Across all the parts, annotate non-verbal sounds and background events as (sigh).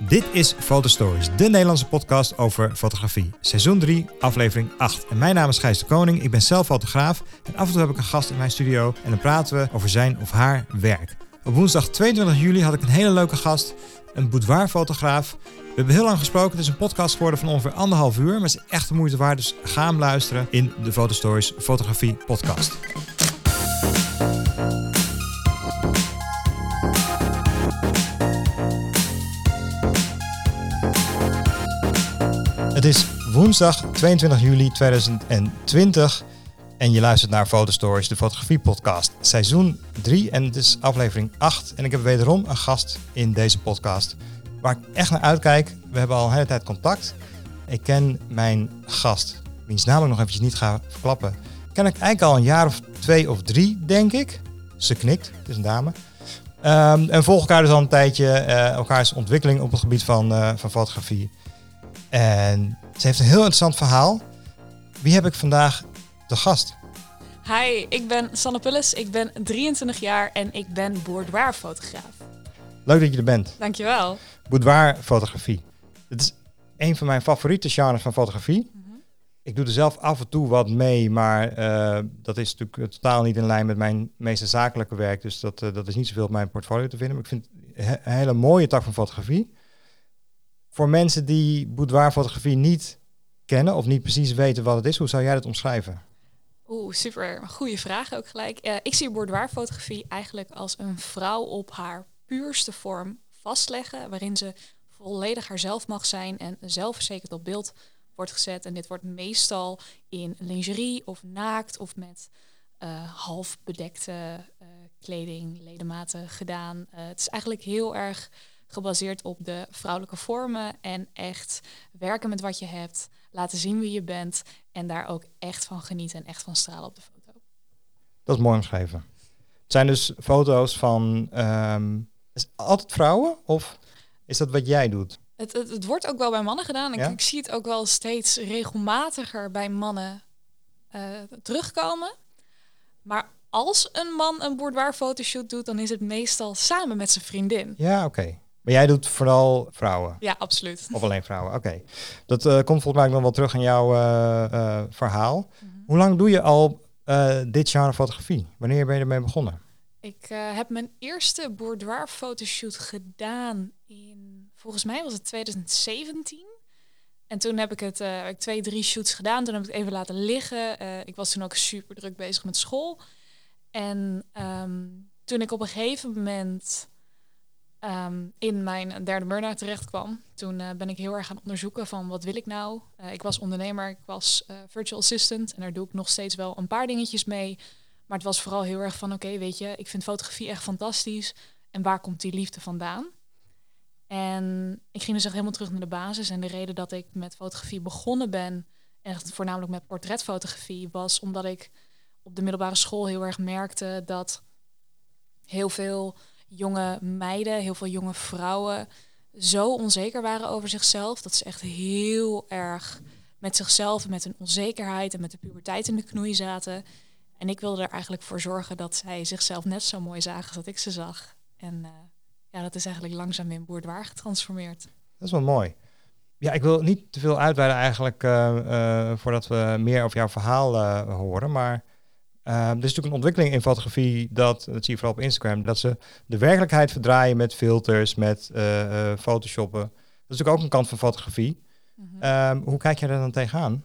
Dit is Fotostories, de Nederlandse podcast over fotografie. Seizoen 3, aflevering 8. En mijn naam is Gijs de Koning, ik ben zelf fotograaf. En af en toe heb ik een gast in mijn studio en dan praten we over zijn of haar werk. Op woensdag 22 juli had ik een hele leuke gast, een boudoirfotograaf. We hebben heel lang gesproken, het is een podcast geworden van ongeveer anderhalf uur. Maar het is echt de moeite waard, dus ga hem luisteren in de Fotostories Fotografie podcast. Het is woensdag 22 juli 2020 en je luistert naar Fotostories, de fotografie podcast. Seizoen 3 en het is aflevering 8 en ik heb wederom een gast in deze podcast waar ik echt naar uitkijk. We hebben al een hele tijd contact. Ik ken mijn gast, wiens naam ik nog eventjes niet ga verklappen, ken ik eigenlijk al een jaar of twee of drie, denk ik. Ze knikt, het is een dame. Um, en volg elkaar dus al een tijdje, uh, elkaars ontwikkeling op het gebied van, uh, van fotografie. En ze heeft een heel interessant verhaal. Wie heb ik vandaag de gast? Hi, ik ben Sanne Pullis. Ik ben 23 jaar en ik ben boudoirfotograaf. Leuk dat je er bent. Dankjewel. Boudoirfotografie. Het is een van mijn favoriete genres van fotografie. Mm -hmm. Ik doe er zelf af en toe wat mee, maar uh, dat is natuurlijk totaal niet in lijn met mijn meeste zakelijke werk. Dus dat, uh, dat is niet zoveel op mijn portfolio te vinden. Maar ik vind het een hele mooie tak van fotografie. Voor mensen die boudoirfotografie niet kennen of niet precies weten wat het is, hoe zou jij dat omschrijven? Oeh, super. Goede vraag ook gelijk. Uh, ik zie boudoirfotografie eigenlijk als een vrouw op haar puurste vorm vastleggen, waarin ze volledig haarzelf mag zijn en zelfverzekerd op beeld wordt gezet. En dit wordt meestal in lingerie of naakt of met uh, half bedekte uh, kleding, ledematen gedaan. Het is eigenlijk heel erg gebaseerd op de vrouwelijke vormen en echt werken met wat je hebt, laten zien wie je bent en daar ook echt van genieten en echt van stralen op de foto. Dat is mooi omschreven. Het zijn dus foto's van um, is altijd vrouwen of is dat wat jij doet? Het, het, het wordt ook wel bij mannen gedaan. Ik, ja? ik, zie het ook wel steeds regelmatiger bij mannen uh, terugkomen. Maar als een man een boudoir fotoshoot doet, dan is het meestal samen met zijn vriendin. Ja, oké. Okay. Maar jij doet vooral vrouwen? Ja, absoluut. Of alleen vrouwen, oké. Okay. Dat uh, komt volgens mij nog wel terug in jouw uh, verhaal. Mm -hmm. Hoe lang doe je al dit genre fotografie? Wanneer ben je ermee begonnen? Ik heb mijn eerste boudoir fotoshoot gedaan in, volgens mij was het 2017. En toen heb ik het, uh, ik twee, drie shoots gedaan. Toen heb ik het even laten liggen. Uh, ik was toen ook super druk bezig met school. En um, toen ik op een gegeven moment um, in mijn derde burn-out terecht kwam, toen ben ik heel erg gaan onderzoeken van wat wil ik nou. ik was ondernemer, ik was virtual assistant en daar doe ik nog steeds wel een paar dingetjes mee. Maar het was vooral heel erg van, oké, weet je, ik vind fotografie echt fantastisch. En waar komt die liefde vandaan? En ik ging dus echt helemaal terug naar de basis. En de reden dat ik met fotografie begonnen ben, echt voornamelijk met portretfotografie, was omdat ik op de middelbare school heel erg merkte dat heel veel jonge meiden, heel veel jonge vrouwen zo onzeker waren over zichzelf. Dat ze echt heel erg met zichzelf, met hun onzekerheid en met de puberteit in de knoei zaten. En ik wilde er eigenlijk voor zorgen dat zij zichzelf net zo mooi zagen als dat ik ze zag. En uh, ja, dat is eigenlijk langzaam in boudoir getransformeerd. Dat is wel mooi. Ja, ik wil niet te veel uitweiden eigenlijk uh, uh, voordat we meer over jouw verhaal horen. Maar er is natuurlijk een ontwikkeling in fotografie, dat, dat zie je vooral op Instagram, dat ze de werkelijkheid verdraaien met filters, met photoshoppen. Dat is natuurlijk ook een kant van fotografie. Mm -hmm. hoe kijk je er dan tegenaan?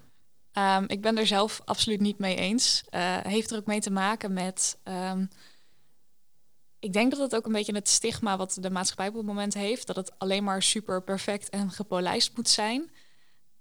Um, ik ben er zelf absoluut niet mee eens. Uh, heeft er ook mee te maken met. Um, ik denk dat het ook een beetje het stigma wat de maatschappij op het moment heeft, dat het alleen maar super perfect en gepolijst moet zijn.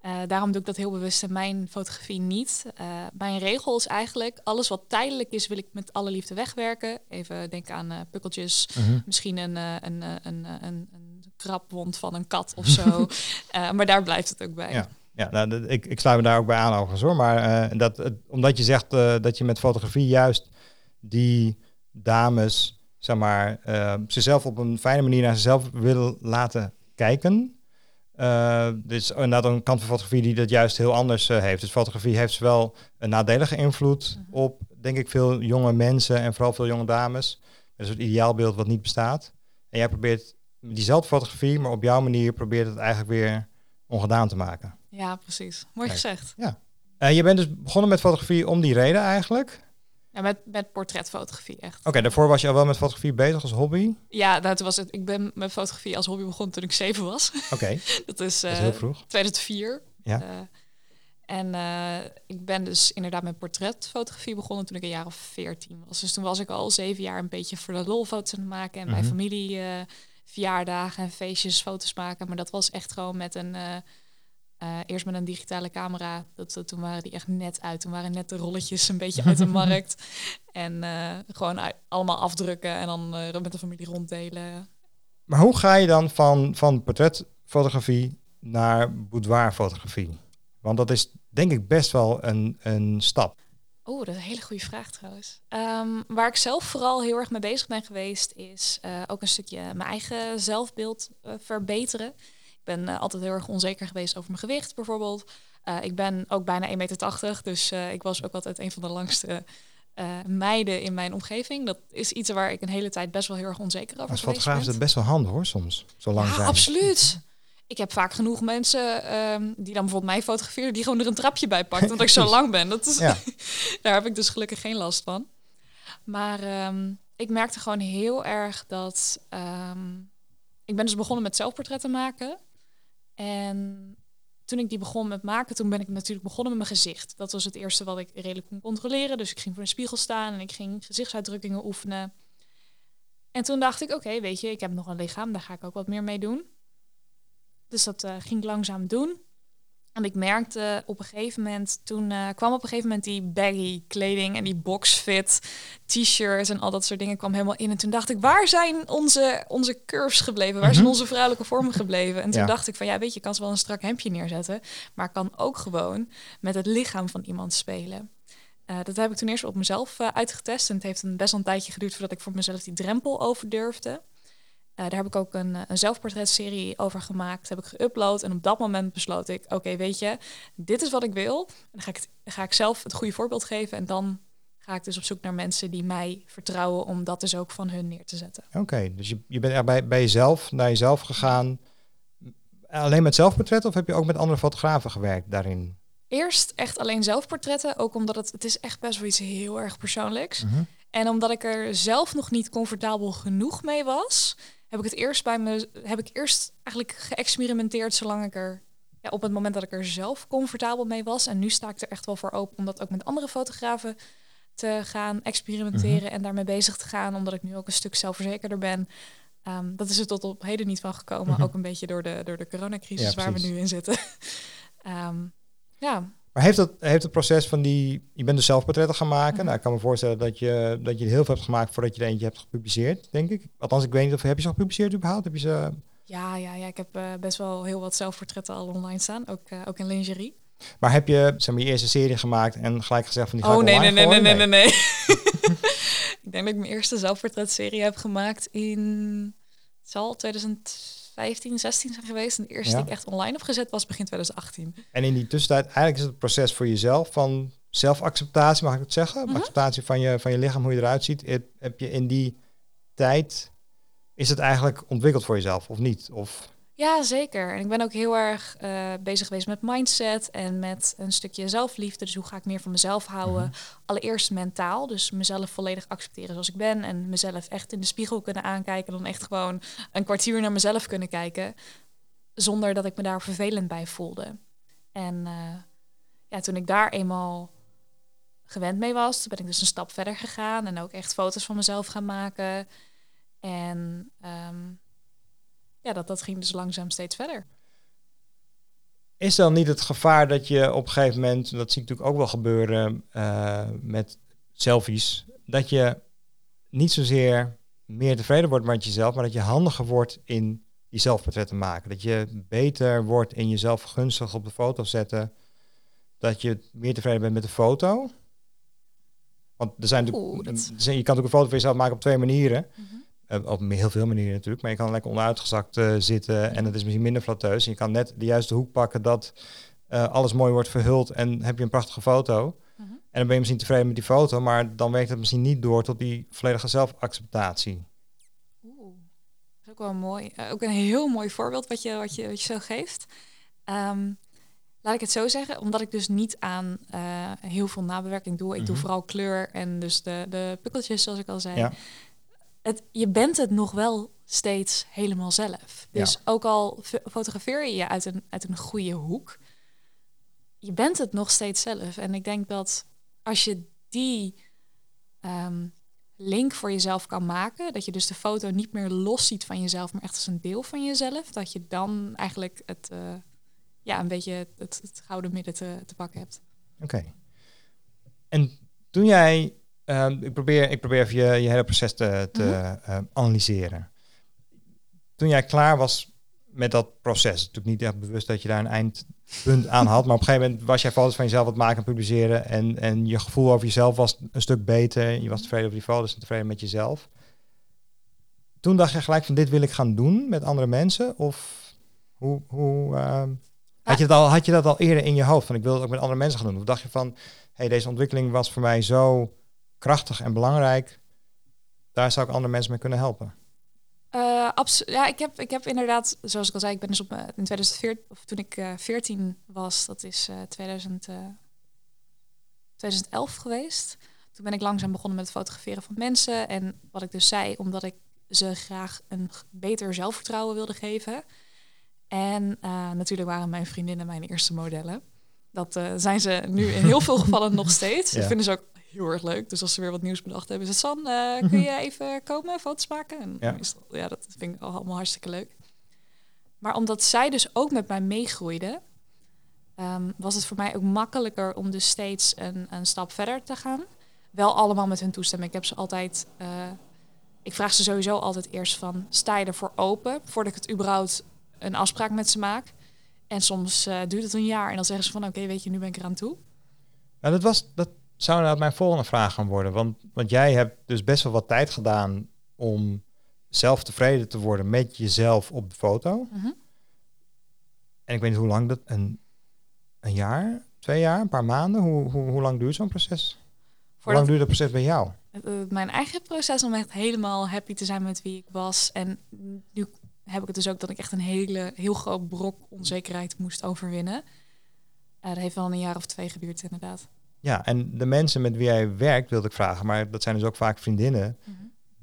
Uh, daarom doe ik dat heel bewust in mijn fotografie niet. Uh, mijn regel is eigenlijk, alles wat tijdelijk is, wil ik met alle liefde wegwerken. Even denken aan uh, pukkeltjes, -huh. misschien een, een, een, een, een, een krabwond van een kat of zo. (laughs) maar daar blijft het ook bij. Ja. Ja, nou, ik, ik sluit me daar ook bij aan overigens hoor. Maar dat, omdat je zegt dat je met fotografie juist die dames, zeg maar, zichzelf op een fijne manier naar zichzelf wil laten kijken. Dus inderdaad een kant van fotografie die dat juist heel anders heeft. Dus fotografie heeft wel een nadelige invloed -hmm. op, denk ik, veel jonge mensen en vooral veel jonge dames. Een soort ideaalbeeld wat niet bestaat. En jij probeert diezelfde fotografie, maar op jouw manier probeert het eigenlijk weer ongedaan te maken. Ja, precies. Mooi Kijk. gezegd. Uh, je bent dus begonnen met fotografie om die reden eigenlijk. Ja, met, met portretfotografie echt. Oké, daarvoor was je al wel met fotografie bezig als hobby. Ja, dat was het. Ik ben met fotografie als hobby begonnen toen ik zeven was. (laughs) Oké, dat is, dat is eh, heel vroeg. 2004. Ja. Eh, en eh, ik ben dus inderdaad met portretfotografie begonnen toen ik een jaar of 14 was. Dus toen was ik al zeven jaar een beetje voor de lol foto's aan het maken. En mijn Mhm. familie verjaardagen en feestjes foto's maken. Maar dat was echt gewoon met een... eh, eerst met een digitale camera. Dat, dat- toen waren die echt net uit. Toen waren net de rolletjes een beetje uit de (laughs) markt. En eh, gewoon uit- allemaal afdrukken en dan eh, met de familie ronddelen. Maar hoe ga je dan van, van portretfotografie naar boudoirfotografie? Want dat is denk ik best wel een, een stap. Oh, dat is een hele goede vraag trouwens. Ehm, waar ik zelf vooral heel erg mee bezig ben geweest, is eh, ook een stukje mijn eigen zelfbeeld verbeteren. Ik ben eh, altijd heel erg onzeker geweest over mijn gewicht bijvoorbeeld. Eh, ik ben ook bijna 1,80 meter, dus eh, ik was ook altijd een van de langste meiden in mijn omgeving. Dat is iets waar ik een hele tijd best wel heel erg onzeker over Als geweest fotograaf is het best wel handig hoor, soms. Zo lang Ja, zijn. absoluut. Ik heb vaak genoeg mensen ehm, die dan bijvoorbeeld mij fotograferen, die gewoon er een trapje bij pakt, omdat ik zo lang ben. Dat is, Ja. (laughs) Daar heb ik dus gelukkig geen last van. Maar ehm, ik merkte gewoon heel erg dat. ehm, ik ben dus begonnen met zelfportretten maken. En toen ik die begon met maken, toen ben ik natuurlijk begonnen met mijn gezicht. Dat was het eerste wat ik redelijk kon controleren. Dus ik ging voor een spiegel staan en ik ging gezichtsuitdrukkingen oefenen. En toen dacht ik, oké, weet je, ik heb nog een lichaam, daar ga ik ook wat meer mee doen. Dus dat eh, ging ik langzaam doen. En ik merkte op een gegeven moment, toen eh, kwam op een gegeven moment die baggy kleding en die boxfit t-shirts en al dat soort dingen kwam helemaal in. En toen dacht ik, waar zijn onze, onze curves gebleven? Waar zijn Mhm. onze vrouwelijke vormen gebleven? En toen Ja. dacht ik van, ja, weet je, ik kan ze wel een strak hemdje neerzetten, maar ik kan ook gewoon met het lichaam van iemand spelen. Eh, dat heb ik toen eerst op mezelf eh, uitgetest. En het heeft een best wel een tijdje geduurd voordat ik voor mezelf die drempel over durfde. Eh, daar heb ik ook een, een zelfportretserie over gemaakt. Heb ik geüpload. En op dat moment besloot ik: oké, weet je, dit is wat ik wil. En dan ga ik, ga ik zelf het goede voorbeeld geven. En dan ga ik dus op zoek naar mensen die mij vertrouwen om dat dus ook van hun neer te zetten. Oké, dus je, je bent er bij, bij jezelf, naar jezelf gegaan. Alleen met zelfportret of heb je ook met andere fotografen gewerkt daarin? Eerst echt alleen zelfportretten, ook omdat het, het is echt best wel iets heel erg persoonlijks. Mhm. En omdat ik er zelf nog niet comfortabel genoeg mee was, heb ik het eerst bij me, heb ik eerst eigenlijk geëxperimenteerd zolang ik er, ja, op het moment dat ik er zelf comfortabel mee was. En nu sta ik er echt wel voor open om dat ook met andere fotografen te gaan experimenteren en daarmee bezig te gaan, omdat ik nu ook een stuk zelfverzekerder ben. Ehm, dat is er tot op heden niet van gekomen, Mhm. ook een beetje door de, door de coronacrisis Ja, waar we nu in zitten. (laughs) Ehm, ja, Maar heeft het, heeft het proces van die... Je bent dus zelfportretten gaan maken. Mhm. Nou, ik kan me voorstellen dat je, dat je heel veel hebt gemaakt voordat je er eentje hebt gepubliceerd, denk ik. Althans, ik weet niet of... Heb je ze al gepubliceerd überhaupt? Heb je ze... ja, ja, ja, ik heb eh, best wel heel wat zelfportretten al online staan, ook, eh, ook in lingerie. Maar heb je zeg maar, je eerste serie gemaakt en gelijk gezegd van die ga Oh nee, nee, nee, nee, nee, nee, (laughs) nee. ik denk dat ik mijn eerste zelfportretserie heb gemaakt in... Het zal 2015, 16 zijn geweest. En de eerste die ik echt online heb gezet was begin 2018. En in die tussentijd, eigenlijk is het proces voor jezelf van zelfacceptatie, mag ik het zeggen? Mhm. Acceptatie van je, van je lichaam, hoe je eruit ziet. Heb, heb je in die tijd, is het eigenlijk ontwikkeld voor jezelf of niet? Of, Ja, zeker. En ik ben ook heel erg eh, bezig geweest met mindset en met een stukje zelfliefde. Dus hoe ga ik meer van mezelf houden? Mhm. Allereerst mentaal, dus mezelf volledig accepteren zoals ik ben. En mezelf echt in de spiegel kunnen aankijken. Dan echt gewoon een kwartier naar mezelf kunnen kijken. Zonder dat ik me daar vervelend bij voelde. En eh, ja, toen ik daar eenmaal gewend mee was, toen ben ik dus een stap verder gegaan. En ook echt foto's van mezelf gaan maken. En ehm, ja, dat, dat ging dus langzaam steeds verder. is dan niet het gevaar dat je op een gegeven moment, dat zie ik natuurlijk ook wel gebeuren eh, met selfies, dat je niet zozeer meer tevreden wordt met jezelf, maar dat je handiger wordt in die zelfportretten maken. Dat je beter wordt in jezelf gunstig op de foto zetten. Dat je meer tevreden bent met de foto. Want er zijn Oeh, dat- er zijn- je kan natuurlijk een foto van jezelf maken op twee manieren. Eh, op heel veel manieren natuurlijk. Maar je kan lekker onderuitgezakt eh, zitten en het is misschien minder flatteus. En je kan net de juiste hoek pakken dat eh, alles mooi wordt verhuld en heb je een prachtige foto. Mhm. En dan ben je misschien tevreden met die foto, maar dan werkt het misschien niet door tot die volledige zelfacceptatie. Oeh. ook wel mooi. Ook een heel mooi voorbeeld wat je, wat je, wat je zo geeft. Um, laat ik het zo zeggen, omdat ik dus niet aan heel veel nabewerking doe. Ik doe Mhm. vooral kleur en dus de, de pukkeltjes, zoals ik al zei. Ja. Het, je bent het nog wel steeds helemaal zelf. Dus ook al fotografeer je je uit een, uit een goede hoek, je bent het nog steeds zelf. En ik denk dat als je die ehm, link voor jezelf kan maken, dat je dus de foto niet meer los ziet van jezelf, maar echt als een deel van jezelf, dat je dan eigenlijk het, eh, ja, een beetje het, het, het gouden midden te, te pakken hebt. Oké. En toen jij, ehm, ik, probeer, ik probeer even je, je hele proces te, te Mhm. ehm, analyseren. Toen jij klaar was met dat proces, natuurlijk niet echt bewust dat je daar een eindpunt aan had, maar op een gegeven moment was jij foto's van jezelf het maken en publiceren en, en je gevoel over jezelf was een stuk beter. Je was tevreden over die foto's en tevreden met jezelf. Toen dacht je gelijk van dit wil ik gaan doen met andere mensen? Of hoe, hoe ehm, had, je dat al, had je dat al eerder in je hoofd? Van ik wil het ook met andere mensen gaan doen? Of dacht je van hey, deze ontwikkeling was voor mij zo krachtig en belangrijk. Daar zou ik andere mensen mee kunnen helpen. Eh, abso- ja, ik heb, ik heb inderdaad, zoals ik al zei, ik ben dus op, eh, in 2014, of toen ik eh 14 was, dat is eh 2000, eh, 2011 geweest. Toen ben ik langzaam begonnen met het fotograferen van mensen. En wat ik dus zei, omdat ik ze graag een beter zelfvertrouwen wilde geven. En natuurlijk waren mijn vriendinnen mijn eerste modellen. Dat zijn ze nu in heel (laughs) veel gevallen nog steeds. Ja. Dat vinden ze ook heel erg leuk. Dus als ze weer wat nieuws bedacht hebben, is het San, eh, (laughs) kun je even komen, foto's maken? En Ja. meestal, ja, dat vind ik al allemaal hartstikke leuk. Maar omdat zij dus ook met mij meegroeide, ehm, was het voor mij ook makkelijker om dus steeds een, een stap verder te gaan. Wel allemaal met hun toestemming. Ik heb ze altijd. eh, ik vraag ze sowieso altijd eerst van: sta je ervoor open voordat ik het überhaupt een afspraak met ze maak? En soms eh, duurt het een jaar en dan zeggen ze van: oké, weet je, nu ben ik eraan toe. Nou, dat, was, dat zou inderdaad mijn volgende vraag gaan worden. Want, want jij hebt dus best wel wat tijd gedaan om zelf tevreden te worden met jezelf op de foto. Mhm. En ik weet niet hoe lang dat... Een, een jaar? Twee jaar? Een paar maanden? Hoe, hoe, hoe lang duurt zo'n proces? Hoe lang duurt dat proces bij jou? eh, mijn eigen proces om echt helemaal happy te zijn met wie ik was. En nu heb ik het dus ook dat ik echt een hele, heel groot brok onzekerheid moest overwinnen. Eh, dat heeft wel een jaar of twee geduurd, inderdaad. Ja, en de mensen met wie jij werkt, wilde ik vragen. Maar dat zijn dus ook vaak vriendinnen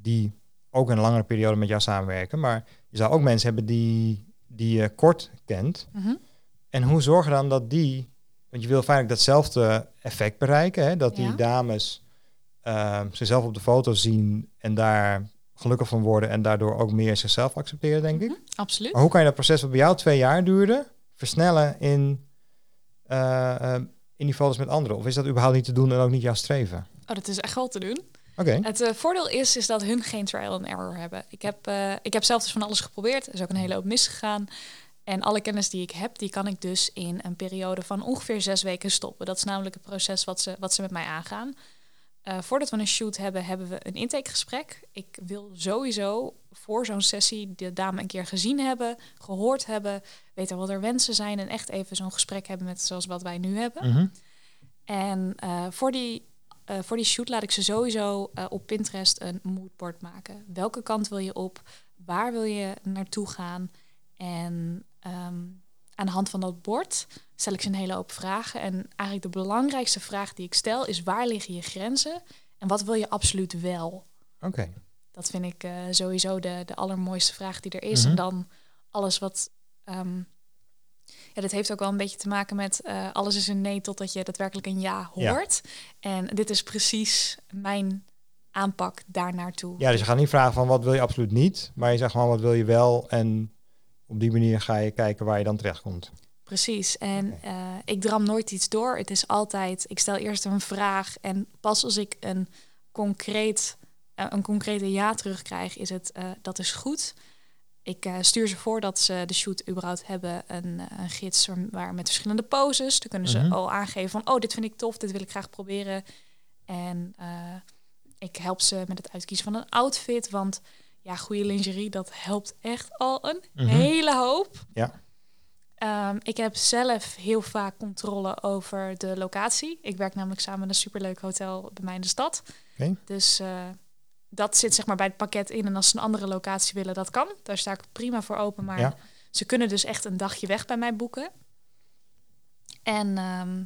die ook een langere periode met jou samenwerken. Maar je zou ook mensen hebben die, die je kort kent. Mhm. En hoe zorg je dan dat die, want je wil feitelijk datzelfde effect bereiken, hè? dat die Ja. dames eh, zichzelf op de foto zien en daar gelukkig van worden en daardoor ook meer zichzelf accepteren, denk ik. Mhm, Absoluut. Maar hoe kan je dat proces wat bij jou twee jaar duurde, versnellen in, eh, eh, in die foto's met anderen? Of is dat überhaupt niet te doen en ook niet jouw streven? Oh, dat is echt wel te doen. Oké, Het eh, voordeel is, is dat hun geen trial and error hebben. Ik heb, eh, ik heb zelf dus van alles geprobeerd. Er is ook een hele hoop misgegaan. En alle kennis die ik heb, die kan ik dus in een periode van ongeveer zes weken stoppen. Dat is namelijk het proces wat ze, wat ze met mij aangaan. Eh, voordat we een shoot hebben, hebben we een intakegesprek. Ik wil sowieso voor zo'n sessie de dame een keer gezien hebben, gehoord hebben, weten wat er wensen zijn en echt even zo'n gesprek hebben met zoals wat wij nu hebben. Mhm. En eh, voor, die, eh, voor die shoot laat ik ze sowieso op Pinterest een moodboard maken. Welke kant wil je op? Waar wil je naartoe gaan? En ehm, aan de hand van dat bord stel ik ze een hele hoop vragen. En eigenlijk de belangrijkste vraag die ik stel is: waar liggen je grenzen? En wat wil je absoluut wel? oké. Dat vind ik eh, sowieso de, de allermooiste vraag die er is. Mhm. En dan alles wat. ehm, ja, dat heeft ook wel een beetje te maken met eh, alles is een nee totdat je daadwerkelijk een ja Ja. hoort. En dit is precies mijn aanpak daar naartoe. Ja, dus je gaat niet vragen van wat wil je absoluut niet, maar je zegt gewoon wat wil je wel en op die manier ga je kijken waar je dan terechtkomt. Precies. En eh, ik dram nooit iets door. Het is altijd, ik stel eerst een vraag en pas als ik een concreet, eh, een concrete ja terugkrijg, is het eh, dat is goed. Ik eh, stuur ze voor dat ze de shoot überhaupt hebben, een, een gids waar- met verschillende poses. Dan kunnen ze Mhm. al aangeven van, oh, dit vind ik tof, dit wil ik graag proberen. En eh, ik help ze met het uitkiezen van een outfit, want ja, goede lingerie, dat helpt echt al een Mhm. hele hoop. Ja. Ehm, ik heb zelf heel vaak controle over de locatie. Ik werk namelijk samen met een superleuk hotel bij mij in de stad. Dus eh, dat zit zeg maar bij het pakket in. En als ze een andere locatie willen, dat kan. Daar sta ik prima voor open. Maar Ja. ze kunnen dus echt een dagje weg bij mij boeken. En ehm,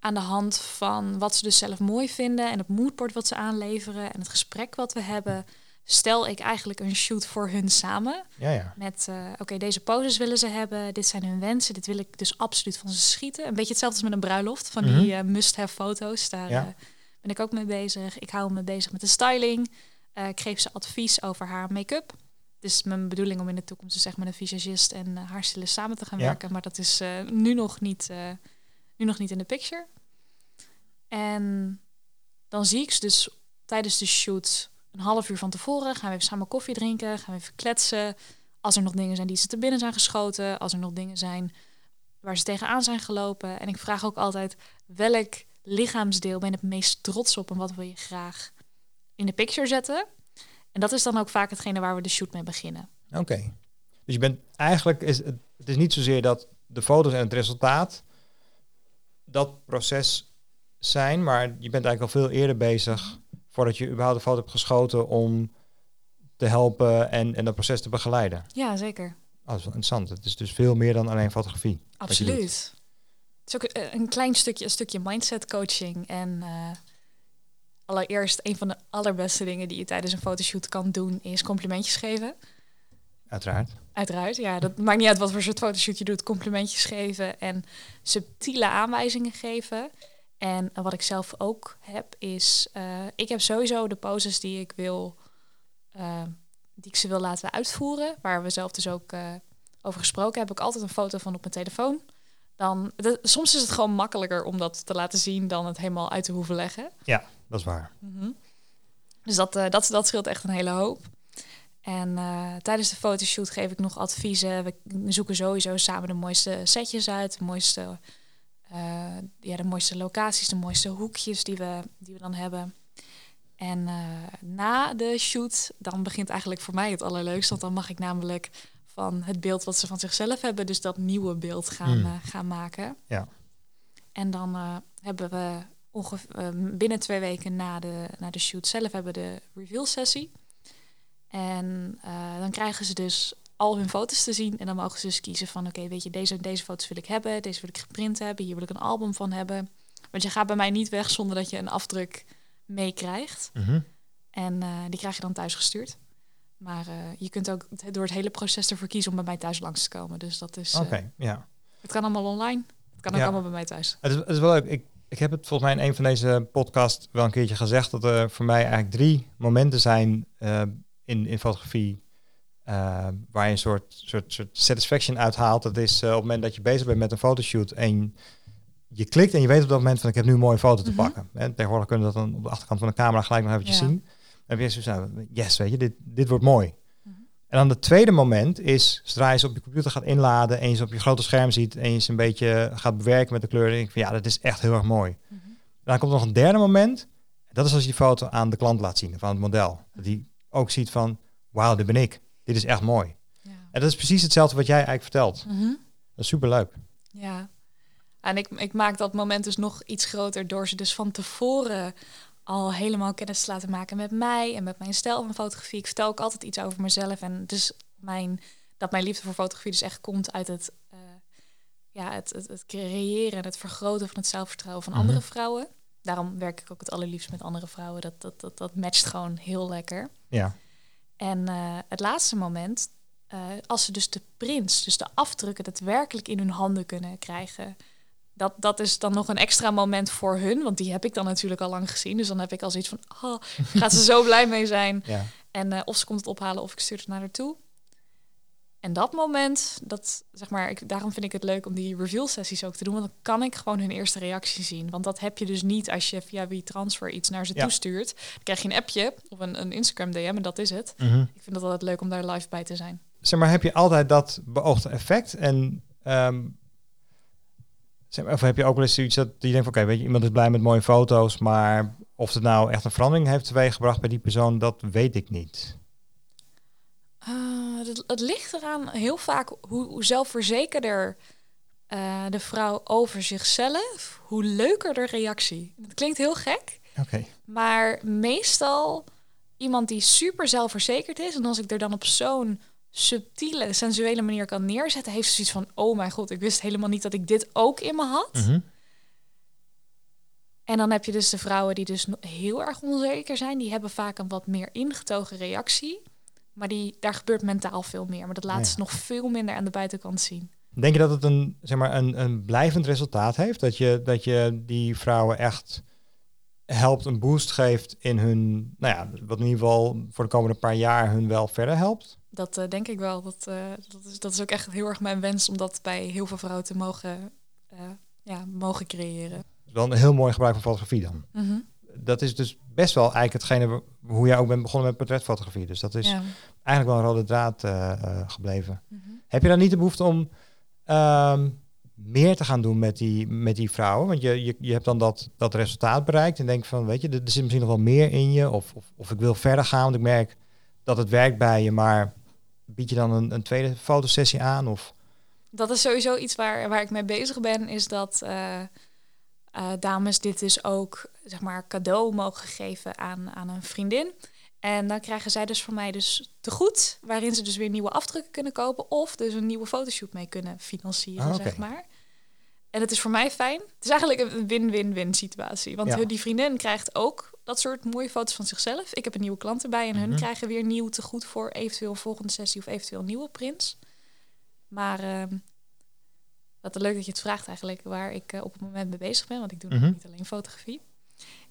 aan de hand van wat ze dus zelf mooi vinden en het moodboard wat ze aanleveren en het gesprek wat we hebben, stel ik eigenlijk een shoot voor hun samen. Ja, ja. Met, eh, oké, deze poses willen ze hebben, dit zijn hun wensen, dit wil ik dus absoluut van ze schieten. Een beetje hetzelfde als met een bruiloft, van Mhm. die eh, must-have foto's. Daar Ja. eh, ben ik ook mee bezig. Ik hou me bezig met de styling. Ik geef ze advies over haar make-up. Het is mijn bedoeling om in de toekomst dus echt met een visagist en haarstylist samen te gaan werken. Maar dat is nu, nog niet, nu nog niet in de picture. En dan zie ik ze dus tijdens de shoot een half uur van tevoren. Gaan we even samen koffie drinken, gaan we even kletsen. Als er nog dingen zijn die ze te binnen zijn geschoten. Als er nog dingen zijn waar ze tegenaan zijn gelopen. En ik vraag ook altijd, welk lichaamsdeel ben je het meest trots op... en wat wil je graag in de picture zetten? En dat is dan ook vaak hetgene waar we de shoot mee beginnen. Oké. Dus je bent eigenlijk is het, het is niet zozeer dat de foto's en het resultaat dat proces zijn, maar je bent eigenlijk al veel eerder bezig voordat je überhaupt een foto hebt geschoten om te helpen en, en dat proces te begeleiden. Ja, zeker. Oh, dat is wel interessant. Het is dus veel meer dan alleen fotografie. Absoluut. Het is ook eh, een klein stukje, een stukje mindset coaching. En eh, allereerst, een van de allerbeste dingen die je tijdens een fotoshoot kan doen, is complimentjes geven. Uiteraard. Uiteraard, ja. Dat maakt niet uit wat voor soort fotoshoot je doet. Complimentjes geven en subtiele aanwijzingen geven. En wat ik zelf ook heb, is... eh, ik heb sowieso de poses die ik wil... eh, die ik ze wil laten uitvoeren. Waar we zelf dus ook eh, over gesproken hebben. Heb ik altijd een foto van op mijn telefoon. Dan, de- soms is het gewoon makkelijker om dat te laten zien... dan het helemaal uit te hoeven leggen. Dat is waar. Mhm. Dus dat, dat, dat scheelt echt een hele hoop. En tijdens de fotoshoot geef ik nog adviezen. We zoeken sowieso samen de mooiste setjes uit, de mooiste, ja, de mooiste locaties, de mooiste hoekjes die we, die we dan hebben. En eh, na de shoot, dan begint eigenlijk voor mij het allerleukste. Want dan mag ik namelijk van het beeld wat ze van zichzelf hebben, dus dat nieuwe beeld gaan, Hmm. eh, gaan maken. Ja. En dan eh, hebben we ongeveer binnen twee weken na de, na de shoot zelf hebben we de reveal sessie. En eh, dan krijgen ze dus al hun foto's te zien. En dan mogen ze dus kiezen van oké, weet je, deze en deze foto's wil ik hebben, deze wil ik geprint hebben, hier wil ik een album van hebben. Want je gaat bij mij niet weg zonder dat je een afdruk meekrijgt. Mhm. En eh, die krijg je dan thuis gestuurd. Maar eh, je kunt ook door het hele proces ervoor kiezen om bij mij thuis langs te komen. Dus dat is. eh, Oké, ja. het kan allemaal online. Het kan ook Ja. allemaal bij mij thuis. Het is, het is wel leuk. Ik, ik heb het volgens mij in een van deze podcast wel een keertje gezegd dat er voor mij eigenlijk drie momenten zijn in, in fotografie eh, waar je een soort, soort, soort satisfaction uithaalt. Dat is eh, op het moment dat je bezig bent met een fotoshoot en je klikt en je weet op dat moment van ik heb nu een mooie foto te Mhm. pakken. En tegenwoordig kunnen we dat dan op de achterkant van de camera gelijk nog eventjes Ja. zien. Dan heb je zoiets van, yes, weet je, dit, dit wordt mooi. Mhm. En dan het tweede moment is, zodra je ze op je computer gaat inladen en je ze op je grote scherm ziet en je ze een beetje gaat bewerken met de kleuren, denk ik van ja, dat is echt heel erg mooi. Mhm. Dan komt er nog een derde moment. Dat is als je die foto aan de klant laat zien van het model. Dat die ook ziet van, wauw, dit ben ik. Dit is echt mooi. Ja. En dat is precies hetzelfde wat jij eigenlijk vertelt. Mhm. Dat is superleuk. Ja. En ik, ik maak dat moment dus nog iets groter door ze dus van tevoren al helemaal kennis te laten maken met mij en met mijn stijl van fotografie. Ik vertel ook altijd iets over mezelf en dus mijn, dat mijn liefde voor fotografie dus echt komt uit het, eh, ja, het, het, het creëren en het vergroten van het zelfvertrouwen van Mhm. andere vrouwen. Daarom werk ik ook het allerliefst met andere vrouwen. Dat, dat, dat, dat matcht gewoon heel lekker. Ja. En eh, het laatste moment, eh, als ze dus de prints, dus de afdrukken, daadwerkelijk in hun handen kunnen krijgen. Dat, dat is dan nog een extra moment voor hun, want die heb ik dan natuurlijk al lang gezien. Dus dan heb ik al zoiets van, oh, gaat ze zo blij mee zijn. ja. En eh, of ze komt het ophalen of ik stuur het naar haar toe. En dat moment, dat, zeg maar, ik, daarom vind ik het leuk om die reveal sessies ook te doen. Want dan kan ik gewoon hun eerste reactie zien. Want dat heb je dus niet als je via WeTransfer iets naar ze Ja. toestuurt. Dan krijg je een appje of een, een Instagram DM en dat is het. Mhm. Ik vind het altijd leuk om daar live bij te zijn. Zeg maar, heb je altijd dat beoogde effect? En ehm, zeg maar, of heb je ook wel eens zoiets dat je denkt van, oké, weet je, iemand is blij met mooie foto's, maar of het nou echt een verandering heeft teweeggebracht bij die persoon, dat weet ik niet. Uh, het, het ligt eraan heel vaak hoe, hoe zelfverzekerder eh, de vrouw over zichzelf, hoe leuker de reactie. Het klinkt heel gek, maar meestal iemand die super zelfverzekerd is. En als ik er dan op zo'n subtiele, sensuele manier kan neerzetten, heeft ze zoiets van: oh mijn god, ik wist helemaal niet dat ik dit ook in me had. Mhm. En dan heb je dus de vrouwen die dus heel erg onzeker zijn. Die hebben vaak een wat meer ingetogen reactie. Maar die, daar gebeurt mentaal veel meer. Maar dat laten Ja. ze nog veel minder aan de buitenkant zien. Denk je dat het een, zeg maar, een, een blijvend resultaat heeft? Dat je, dat je die vrouwen echt helpt, een boost geeft in hun, nou ja, wat in ieder geval voor de komende paar jaar hun wel verder helpt? Dat eh, denk ik wel. Dat, eh, dat, is, dat is ook echt heel erg mijn wens om dat bij heel veel vrouwen te mogen, eh, ja, mogen creëren. Wel een heel mooi gebruik van fotografie dan. Mhm. Dat is dus best wel eigenlijk hetgene hoe jij ook bent begonnen met portretfotografie. Dus dat is Ja. eigenlijk wel een rode draad eh, eh, gebleven. Mhm. Heb je dan niet de behoefte om ehm, meer te gaan doen met die, met die vrouwen? Want je, je, je hebt dan dat, dat resultaat bereikt en denk van, weet je, er, er zit misschien nog wel meer in je. Of, of, of ik wil verder gaan, want ik merk dat het werkt bij je. Maar bied je dan een, een tweede fotosessie aan? Of, Dat is sowieso iets waar, waar ik mee bezig ben, is dat eh, dames dit dus ook zeg maar cadeau mogen geven aan, aan een vriendin. En dan krijgen zij dus van mij dus te goed, waarin ze dus weer nieuwe afdrukken kunnen kopen of dus een nieuwe fotoshoot mee kunnen financieren, Ah, zeg maar. En het is voor mij fijn. Het is eigenlijk een win-win-win situatie. Want Ja. die vriendin krijgt ook dat soort mooie foto's van zichzelf. Ik heb een nieuwe klant erbij en hun Mhm. krijgen weer nieuw te goed voor eventueel een volgende sessie of eventueel nieuwe prints. Maar ehm, wat leuk dat je het vraagt eigenlijk, waar ik eh, op het moment mee bezig ben, want ik doe nog Mhm. niet alleen fotografie,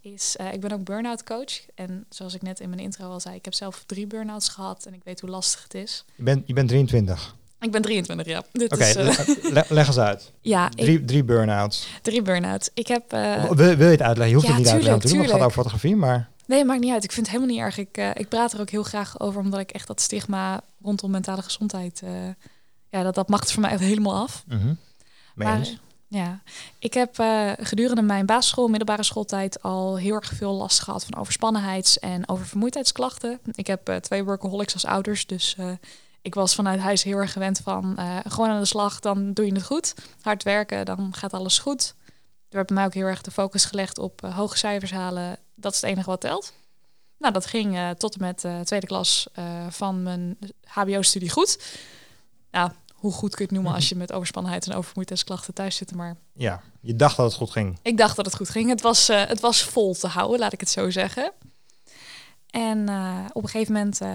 is eh, ik ben ook burn-out coach. En zoals ik net in mijn intro al zei, ik heb zelf drie burn-outs gehad en ik weet hoe lastig het is. je, bent, je bent 23. Ik ben 23 jaar. Dit Oké, is, eh, le- le- leg eens uit. (laughs) ja, ik, Drie, drie burn-outs. drie burn-outs. Ik heb... eh, wil, wil je het uitleggen? Je hoeft ja, het niet uit te leggen tuurlijk, het gaat over fotografie. Maar Nee, maakt niet uit. Ik vind het helemaal niet erg. Ik, eh, ik praat er ook heel graag over, omdat ik echt dat stigma rondom mentale gezondheid, eh, ja, dat, dat mag het voor mij echt helemaal af. mhm. Maar, ja, ik heb eh, gedurende mijn basisschool, middelbare schooltijd al heel erg veel last gehad van overspannenheids- en oververmoeidheidsklachten. Ik heb eh, twee workaholics als ouders, dus eh, ik was vanuit huis heel erg gewend van gewoon aan de slag, dan doe je het goed. Hard werken, dan gaat alles goed. Er werd bij mij ook heel erg de focus gelegd op hoge cijfers halen. Dat is het enige wat telt. Nou, dat ging tot en met tweede klas van mijn HBO-studie goed. Nou, hoe goed kun je het noemen als je met overspannenheid en oververmoeidheidsklachten thuis zit, maar Ja, je dacht dat het goed ging. ik dacht dat het goed ging. Het was, eh, het was vol te houden, laat ik het zo zeggen. En eh, op een gegeven moment, eh,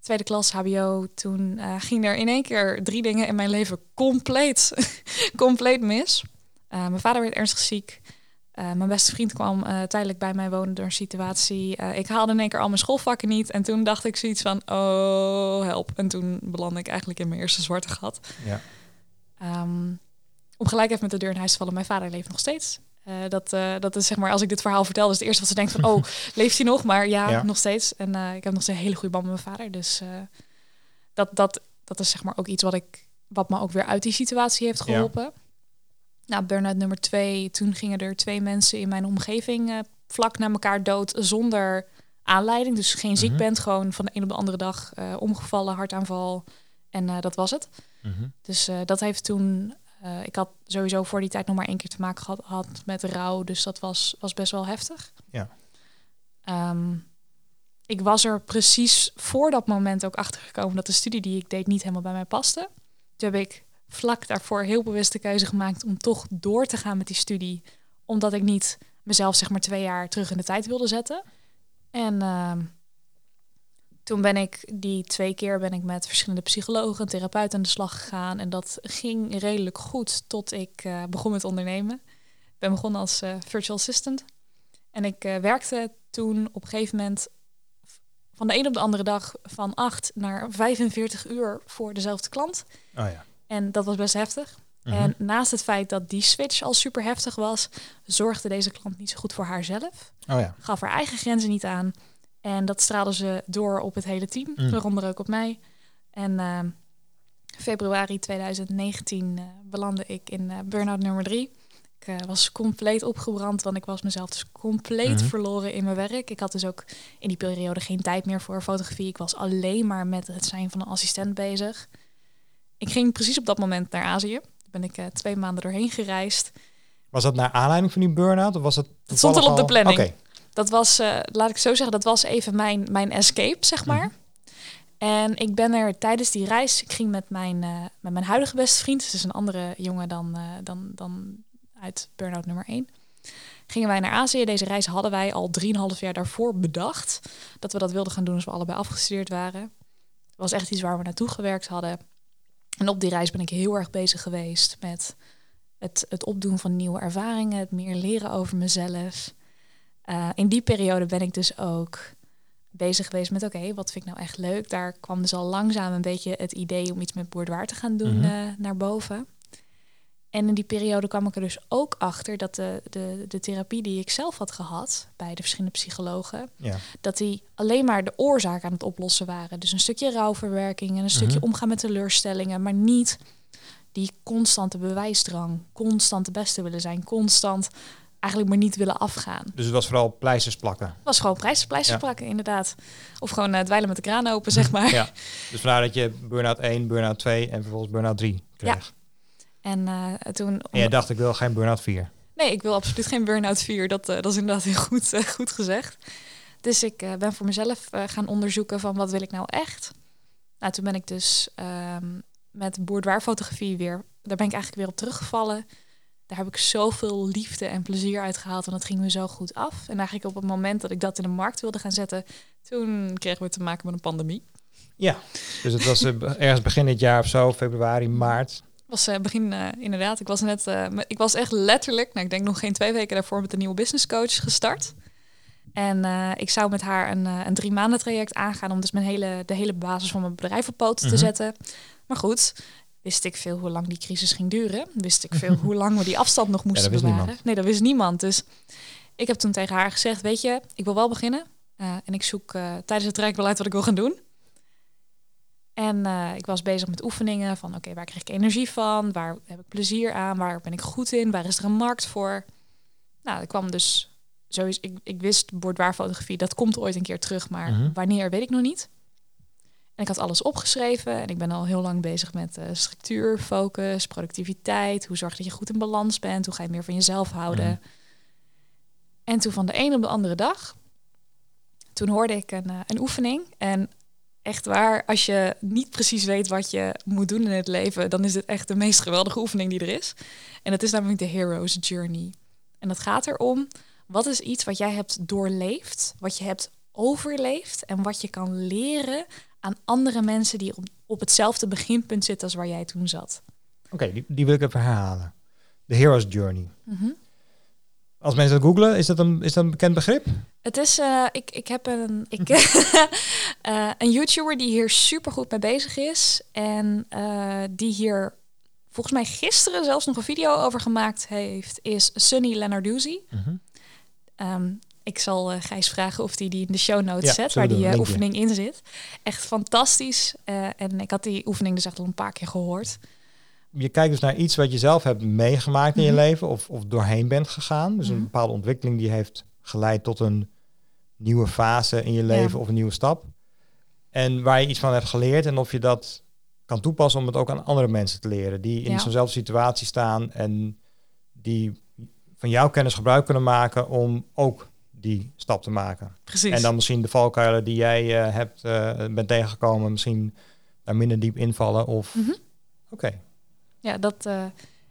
tweede klas HBO, toen ging er in één keer drie dingen in mijn leven compleet, (laughs) compleet mis. Mijn vader werd ernstig ziek. Eh, mijn beste vriend kwam eh, tijdelijk bij mij wonen door een situatie. Eh, ik haalde in één keer al mijn schoolvakken niet. En toen dacht ik zoiets van, oh, help. En toen belandde ik eigenlijk in mijn eerste zwarte gat. Ja. Ehm, om gelijk even met de deur in huis te vallen. Mijn vader leeft nog steeds. Dat, dat is zeg maar, als ik dit verhaal vertel, is het eerste wat ze denkt van, oh, (laughs) leeft hij nog? Maar ja, Ja. nog steeds. En ik heb nog steeds een hele goede band met mijn vader. Dus dat, dat, dat is zeg maar ook iets wat ik, wat me ook weer uit die situatie heeft Ja. Nou, burn-out nummer twee. Toen gingen er twee mensen in mijn omgeving eh, vlak na elkaar dood zonder aanleiding. Dus geen ziek Mhm. bent, gewoon van de een op de andere dag eh, omgevallen, hartaanval. En eh, dat was het. Mhm. Dus dat heeft toen. ik had sowieso voor die tijd nog maar één keer te maken gehad had met rouw. Dus dat was, was best wel heftig. Ja. Ehm, ik was er precies voor dat moment ook achter gekomen dat de studie die ik deed niet helemaal bij mij paste. Toen heb ik vlak daarvoor heel bewust de keuze gemaakt om toch door te gaan met die studie. Omdat ik niet mezelf zeg maar twee jaar terug in de tijd wilde zetten. En ehm, toen ben ik die twee keer ben ik met verschillende psychologen en therapeuten aan de slag gegaan. En dat ging redelijk goed tot ik eh, begon met ondernemen. Ik ben begonnen als eh, virtual assistant. En ik eh, werkte toen op een gegeven moment van de een op de andere dag van 8 naar 45 uur voor dezelfde klant. Oh ja. En dat was best heftig. Mhm. En naast het feit dat die switch al super heftig was, zorgde deze klant niet zo goed voor haarzelf Oh ja. gaf haar eigen grenzen niet aan. En dat straalde ze door op het hele team, Mm. waaronder ook op mij. En ehm, februari 2019 eh, belandde ik in eh burn-out nummer drie. Ik eh, was compleet opgebrand, want ik was mezelf dus compleet Mhm. verloren in mijn werk. Ik had dus ook in die periode geen tijd meer voor fotografie. Ik was alleen maar met het zijn van een assistent bezig. Ik ging precies op dat moment naar Azië. Daar ben ik eh, twee maanden doorheen gereisd. Was dat naar aanleiding van die burn-out? Of was het Dat stond al op de planning. Dat was, uh, laat ik zo zeggen, dat was even mijn, mijn escape, zeg maar. Mhm. En ik ben er tijdens die reis, ik ging met mijn, uh, met mijn huidige beste vriend, dus een andere jongen dan, uh, dan, dan uit Burnout nummer 1. Gingen wij naar Azië. Deze reis hadden wij al 3,5 jaar daarvoor bedacht. Dat we dat wilden gaan doen als we allebei afgestudeerd waren. Het was echt iets waar we naartoe gewerkt hadden. En op die reis ben ik heel erg bezig geweest met het, het opdoen van nieuwe ervaringen, het meer leren over mezelf. Uh, in die periode ben ik dus ook bezig geweest met oké, wat vind ik nou echt leuk? Daar kwam dus al langzaam een beetje het idee om iets met Bourdoir te gaan doen uh, naar boven. En in die periode kwam ik er dus ook achter dat de, de, de therapie die ik zelf had gehad bij de verschillende psychologen, ja. dat die alleen maar de oorzaak aan het oplossen waren. Dus een stukje rouwverwerking en een stukje mhm. omgaan met teleurstellingen, maar niet die constante bewijsdrang, constant de beste willen zijn, constant eigenlijk maar niet willen afgaan. Dus het was vooral pleisters plakken? Het was gewoon pleisters ja. plakken, inderdaad. Of gewoon uh, dweilen met de kraan open, zeg (laughs) maar. Ja, dus vandaar dat je burn-out 1, burn-out 2 en vervolgens burn-out 3 kreeg. Ja. En uh, toen... En jij dacht, ik wil geen burn-out 4? Nee, ik wil absoluut geen burn-out 4. Dat, uh, dat is inderdaad heel goed, goed gezegd. Dus ik ben voor mezelf gaan onderzoeken van wat wil ik nou echt? Nou, toen ben ik dus um, met boerderfotografie weer... Daar ben ik eigenlijk weer op teruggevallen daar heb ik zoveel liefde en plezier uit gehaald. En dat ging me zo goed af. En eigenlijk op het moment dat ik dat in de markt wilde gaan zetten, toen kregen we te maken met een pandemie. Ja, dus het was ergens begin dit jaar of zo, februari, maart. Was uh, begin, uh, inderdaad. Ik was net, ik was echt letterlijk, nou, ik denk nog geen twee weken daarvoor met een nieuwe business coach gestart. En ik zou met haar een, een drie maanden traject aangaan om dus mijn hele, de hele basis van mijn bedrijf op poten te mhm. zetten. Maar goed, wist ik veel hoe lang die crisis ging duren. Wist ik veel (laughs) hoe lang we die afstand nog moesten ja, bewaren. Nee, dat wist niemand. Dus ik heb toen tegen haar gezegd, weet je, ik wil wel beginnen. En ik zoek tijdens het traject wel uit wat ik wil gaan doen. En uh, ik was bezig met oefeningen van, oké, waar krijg ik energie van? Waar heb ik plezier aan? Waar ben ik goed in? Waar is er een markt voor? Nou, ik kwam dus sowieso, ik, ik wist bordwaarfotografie, dat komt ooit een keer terug, maar -hmm. wanneer weet ik nog niet. En ik had alles opgeschreven en ik ben al heel lang bezig met uh, structuur, focus, productiviteit. Hoe zorg dat je goed in balans bent? Hoe ga je meer van jezelf houden? Mhm. En toen van de een op de andere dag, toen hoorde ik een, uh, een oefening. En echt waar, als je niet precies weet wat je moet doen in het leven, dan is dit echt de meest geweldige oefening die er is. En dat is namelijk de Hero's Journey. En dat gaat erom, wat is iets wat jij hebt doorleefd, wat je hebt overleefd en wat je kan leren aan andere mensen die op, op hetzelfde beginpunt zitten als waar jij toen zat. Oké, die, die wil ik even herhalen. De Hero's Journey. Mhm. Als mensen dat googlen, is dat een, is dat een bekend begrip? Het is, uh, ik, ik heb een, ik, uh, (laughs) een YouTuber die hier super goed mee bezig is. En uh, die hier volgens mij gisteren zelfs nog een video over gemaakt heeft, is Sunny Lenarduzzi. Mm -hmm ik zal Gijs vragen of hij die, die in de show notes zet, waar die oefening in zit. Echt fantastisch. En ik had die oefening dus echt al een paar keer gehoord. Je kijkt dus naar iets wat je zelf hebt meegemaakt in je mhm. leven of, of doorheen bent gegaan. Dus een mhm. bepaalde ontwikkeling die heeft geleid tot een nieuwe fase in je leven of een nieuwe stap. En waar je iets van hebt geleerd en of je dat kan toepassen om het ook aan andere mensen te leren die in ja. zo'nzelfde situatie staan en die van jouw kennis gebruik kunnen maken om ook die stap te maken. Precies. En dan misschien de valkuilen die jij uh, hebt, uh, bent tegengekomen, misschien daar minder diep invallen. Of mm -hmm. oké. Ja, dat. Uh,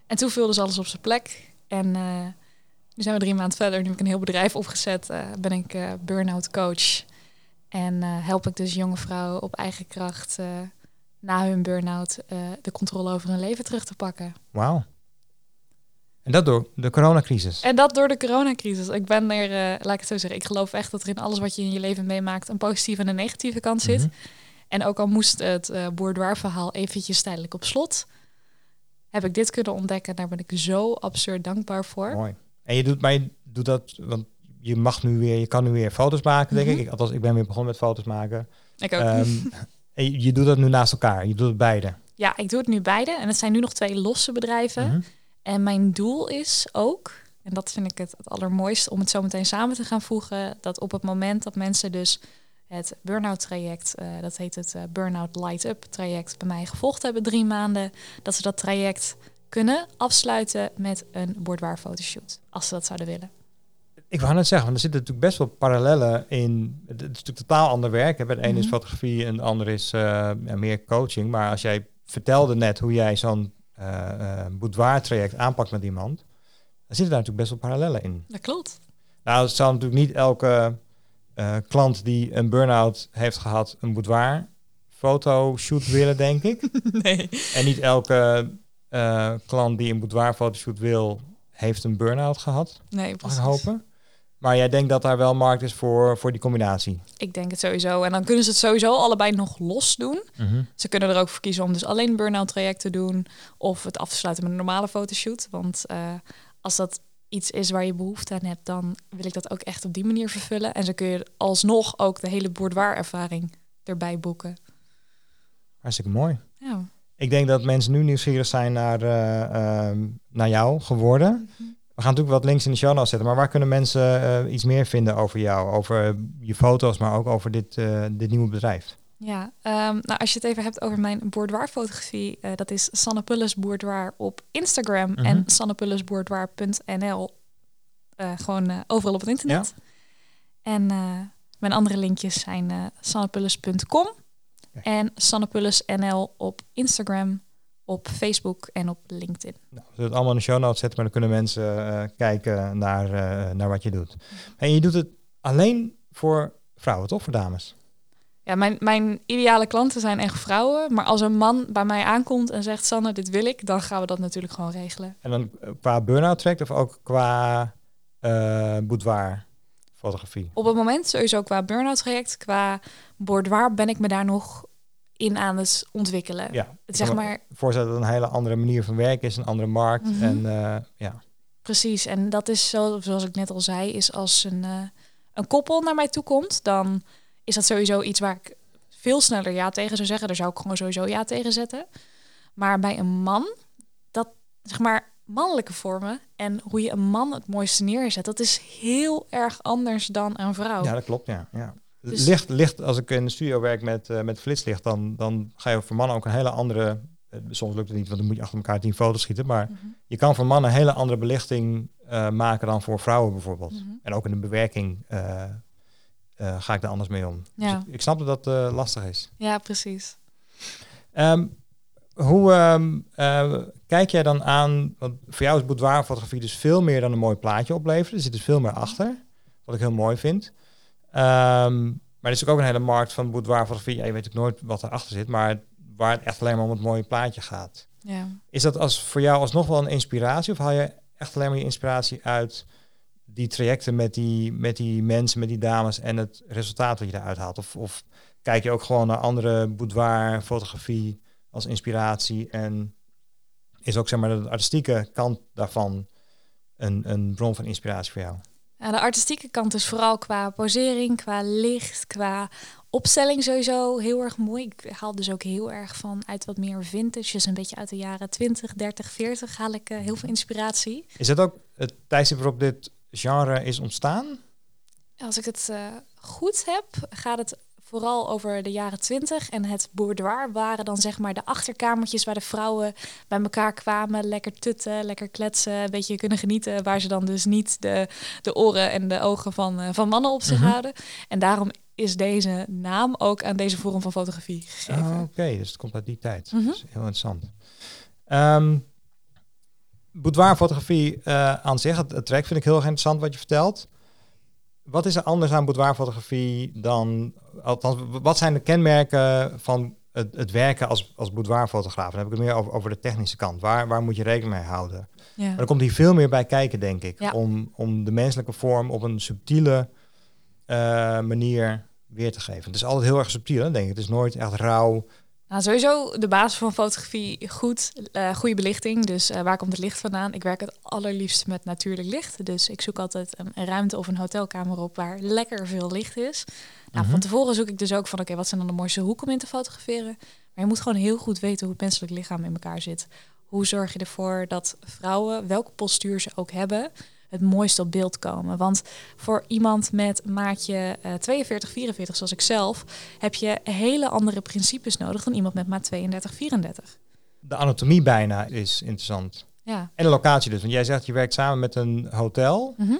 en toen vulde ze alles op zijn plek. En nu zijn we drie maanden verder. Nu heb ik een heel bedrijf opgezet. ben ik burn-out coach. En help ik dus jonge vrouwen op eigen kracht na hun burn-out de controle over hun leven terug te pakken. Wauw. En dat door de coronacrisis. En dat door de coronacrisis. Ik ben er, uh, laat ik het zo zeggen, ik geloof echt dat er in alles wat je in je leven meemaakt een positieve en een negatieve kant zit. Mhm. En ook al moest het uh, verhaal eventjes tijdelijk op slot, heb ik dit kunnen ontdekken. Daar ben ik zo absurd dankbaar voor. Mooi. En je doet, maar je doet dat, want je mag nu weer, je kan nu weer foto's maken, denk mhm. ik. Althans, ik ben weer begonnen met foto's maken. Ik ook. Um, (laughs) en je doet dat nu naast elkaar. Je doet het beide. Ja, ik doe het nu beide. En het zijn nu nog twee losse bedrijven. Mhm. En mijn doel is ook, en dat vind ik het, het allermooiste, om het zo meteen samen te gaan voegen, dat op het moment dat mensen dus het burn-out traject, uh, dat heet het uh, Burnout Light Up traject, bij mij gevolgd hebben drie maanden, dat ze dat traject kunnen afsluiten met een bordwaar fotoshoot, als ze dat zouden willen. Ik wou net zeggen, want er zitten natuurlijk best wel parallellen in. Het is natuurlijk totaal ander werk. Hè. De ene is Mhm. fotografie en de andere is eh, ja, meer coaching. Maar als jij vertelde net hoe jij zo'n eh eh, boudoir-traject aanpakt met iemand, dan zitten daar natuurlijk best wel parallellen in. Dat klopt. Nou, het zal natuurlijk niet elke eh, klant die een burn-out heeft gehad een boudoir fotoshoot willen, denk ik. (laughs) Nee. en niet elke eh, klant die een boudoir fotoshoot wil, heeft een burn-out gehad, Nee, mag precies. hopen. Maar jij denkt dat daar wel markt is voor, voor die combinatie? Ik denk het sowieso. En dan kunnen ze het sowieso allebei nog los doen. Ze kunnen er ook voor kiezen om dus alleen een burn-out traject te doen. Of het af te sluiten met een normale fotoshoot. Want eh, als dat iets is waar je behoefte aan hebt, dan wil ik dat ook echt op die manier vervullen. En zo kun je alsnog ook de hele boudoir ervaring erbij boeken. Hartstikke mooi. Ja. Ik denk dat mensen nu nieuwsgierig zijn naar, eh, ehm, naar jou geworden. We gaan natuurlijk wat links in de show notes zetten, maar waar kunnen mensen eh, iets meer vinden over jou? Over je foto's, maar ook over dit, eh, dit nieuwe bedrijf? Ja, ehm, nou als je het even hebt over mijn boudoir-fotografie, eh, dat is Sanne Pulles Boudoir op Instagram Mhm. en sannepullesboudoir.nl. Eh gewoon eh, overal op het internet. En mijn andere linkjes zijn sannepulles.com en sannepullesnl op Instagram, op Facebook en op LinkedIn. Nou, we zullen het allemaal in de show notes zetten, maar dan kunnen mensen kijken naar, naar wat je doet. En je doet het alleen voor vrouwen, toch? Voor dames? Ja, mijn, mijn ideale klanten zijn echt vrouwen, maar als een man bij mij aankomt en zegt Sanne, dit wil ik, dan gaan we dat natuurlijk gewoon regelen. En dan eh, qua burn-out traject of ook qua eh boudoir fotografie? Op het moment sowieso qua burn-out traject, qua boudoir ben ik me daar nog in aan het ontwikkelen. Ja, Het zeg maar voorstellen dat het een hele andere manier van werken is, een andere markt. Mhm. En eh, ja, precies. En dat is zo, zoals ik net al zei, is als een, een koppel naar mij toe komt, dan is dat sowieso iets waar ik veel sneller ja tegen zou zeggen. Daar zou ik gewoon sowieso ja tegen zetten. Maar bij een man, dat zeg maar mannelijke vormen en hoe je een man het mooiste neerzet, dat is heel erg anders dan een vrouw. ja dat klopt. Ja, ja. Dus- Licht, licht, als ik in de studio werk met, eh, met flitslicht, dan, dan ga je voor mannen ook een hele andere. eh, soms lukt het niet, want dan moet je achter elkaar tien foto's schieten. Maar Mhm. je kan voor mannen een hele andere belichting eh, maken dan voor vrouwen bijvoorbeeld. Mhm. En ook in de bewerking eh, ga ik daar anders mee om. Dus Ja. ik, ik snap dat dat eh, lastig is. ja, precies. Ehm, hoe ehm, eh, kijk jij dan aan, want voor jou is boudoirfotografie dus veel meer dan een mooi plaatje opleveren. Er zit dus veel meer achter, wat ik heel mooi vind. Ehm, maar er is ook een hele markt van boudoirfotografie. Ja, je weet ook nooit wat erachter zit, maar waar het echt alleen maar om het mooie plaatje gaat. Ja. Is dat als, voor jou alsnog wel een inspiratie of haal je echt alleen maar je inspiratie uit die trajecten met die, met die mensen, met die dames en het resultaat wat je eruit haalt? Of, of kijk je ook gewoon naar andere boudoir fotografie als inspiratie en is ook zeg maar de artistieke kant daarvan een, een bron van inspiratie voor jou? De artistieke kant is vooral qua posering, qua licht, qua opstelling sowieso heel erg mooi. Ik haal dus ook heel erg van uit wat meer vintage, dus een beetje uit de jaren 20, 30, 40 haal ik eh, heel veel inspiratie. Is dat ook het tijdstip waarop dit genre is ontstaan? Als ik het eh, goed heb, gaat het vooral over de jaren 20 en het boudoir waren dan zeg maar de achterkamertjes waar de vrouwen bij elkaar kwamen, lekker tutten, lekker kletsen, een beetje kunnen genieten, waar ze dan dus niet de, de oren en de ogen van, eh, van mannen op zich Mhm. houden. En daarom is deze naam ook aan deze vorm van fotografie gegeven. Ah, Oké, dus het komt uit die tijd. Mhm. Dat is heel interessant. Ehm boudoirfotografie eh aan zich, het, het trek vind ik heel erg interessant wat je vertelt. Wat is er anders aan boudoirfotografie dan, althans, wat zijn de kenmerken van het, het werken als, als boudoirfotograaf? Dan heb ik het meer over, over de technische kant. Waar, waar moet je rekening mee houden? Ja. Maar er komt hier veel meer bij kijken, denk ik. Ja. Om, om de menselijke vorm op een subtiele eh, manier weer te geven. Het is altijd heel erg subtiel, hè, denk ik. Het is nooit echt rauw. Nou, sowieso de basis van fotografie goed, eh, goede belichting. Dus eh, waar komt het licht vandaan? Ik werk het allerliefst met natuurlijk licht. Dus ik zoek altijd een, een ruimte of een hotelkamer op waar lekker veel licht is. Nou, Mhm. Van tevoren zoek ik dus ook van, oké, wat zijn dan de mooiste hoeken om in te fotograferen? Maar je moet gewoon heel goed weten hoe het menselijk lichaam in elkaar zit. Hoe zorg je ervoor dat vrouwen, welke postuur ze ook hebben, het mooiste op beeld komen? Want voor iemand met maatje eh 42, 44, zoals ik zelf, heb je hele andere principes nodig dan iemand met maat 32, 34. De anatomie bijna is interessant. Ja. En de locatie dus. Want jij zegt je werkt samen met een hotel. Mhm.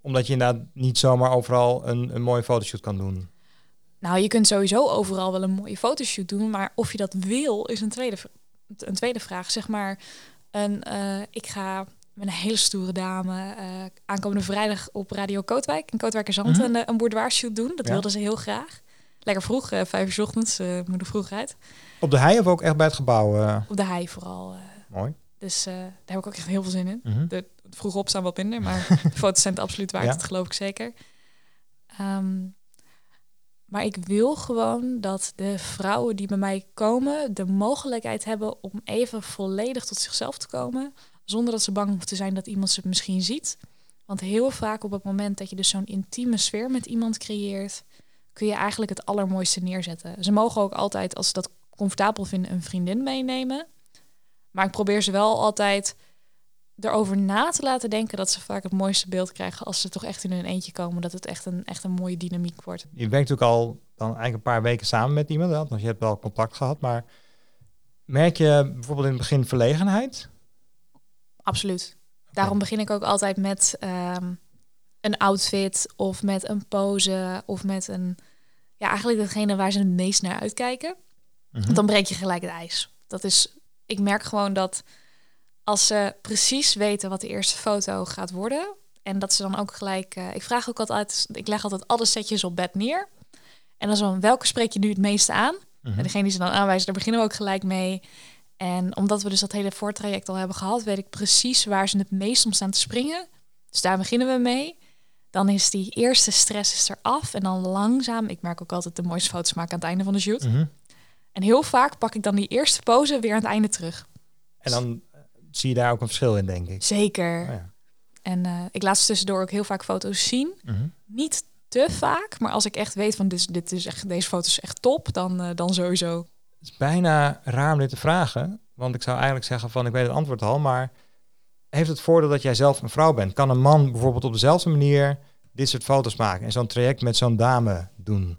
Omdat je inderdaad niet zomaar overal een, een mooie fotoshoot kan doen. Nou, je kunt sowieso overal wel een mooie fotoshoot doen, maar of je dat wil is een tweede, een tweede vraag. Zeg maar, een, eh, ik ga met een hele stoere dame uh, aankomende vrijdag op Radio Kootwijk in Kootwijk Zand mm een, een shoot doen. Dat wilden ze heel graag. Lekker vroeg, uh, vijf uur s ochtends, moet er vroeg uit. Op de hei of ook echt bij het gebouw? Op de hei vooral. Mooi. Dus daar heb ik ook echt heel veel zin in. Mm de, vroeg opstaan wat minder, maar (laughs) de foto's zijn het absoluut waard, dat geloof ik zeker. Ehm, maar ik wil gewoon dat de vrouwen die bij mij komen de mogelijkheid hebben om even volledig tot zichzelf te komen. Zonder dat ze bang hoeven te zijn dat iemand ze misschien ziet. Want heel vaak op het moment dat je dus zo'n intieme sfeer met iemand creëert, kun je eigenlijk het allermooiste neerzetten. Ze mogen ook altijd, als ze dat comfortabel vinden, een vriendin meenemen. Maar ik probeer ze wel altijd erover na te laten denken dat ze vaak het mooiste beeld krijgen als ze toch echt in hun eentje komen. Dat het echt een, echt een mooie dynamiek wordt. Je werkt natuurlijk al dan eigenlijk een paar weken samen met iemand, want je hebt wel contact gehad. Maar merk je bijvoorbeeld in het begin verlegenheid? Absoluut. Daarom begin ik ook altijd met ehm, een outfit of met een pose of met een, ja, eigenlijk datgene waar ze het meest naar uitkijken. Mhm. Dan breek je gelijk het ijs. Dat is, ik merk gewoon dat als ze precies weten wat de eerste foto gaat worden. En dat ze dan ook gelijk. Uh, ik vraag ook altijd. Ik leg altijd alle setjes op bed neer. En dan zo, welke spreek je nu het meeste aan? Mhm. En degene die ze dan aanwijzen, daar beginnen we ook gelijk mee. En omdat we dus dat hele voortraject al hebben gehad, weet ik precies waar ze het meest om staan te springen. Dus daar beginnen we mee. Dan is die eerste stress is er af. En dan langzaam, ik merk ook altijd de mooiste foto's maken aan het einde van de shoot. Mhm. En heel vaak pak ik dan die eerste pose weer aan het einde terug. En dan zie je daar ook een verschil in, denk ik. Zeker. Oh ja. En uh, ik laat ze tussendoor ook heel vaak foto's zien. Mhm. Niet te vaak, maar als ik echt weet van dit, dit is echt, deze foto is echt top, dan, uh, dan sowieso. Het is bijna raar om dit te vragen, want ik zou eigenlijk zeggen van ik weet het antwoord al, maar heeft het voordeel dat jij zelf een vrouw bent? Kan een man bijvoorbeeld op dezelfde manier dit soort foto's maken en zo'n traject met zo'n dame doen?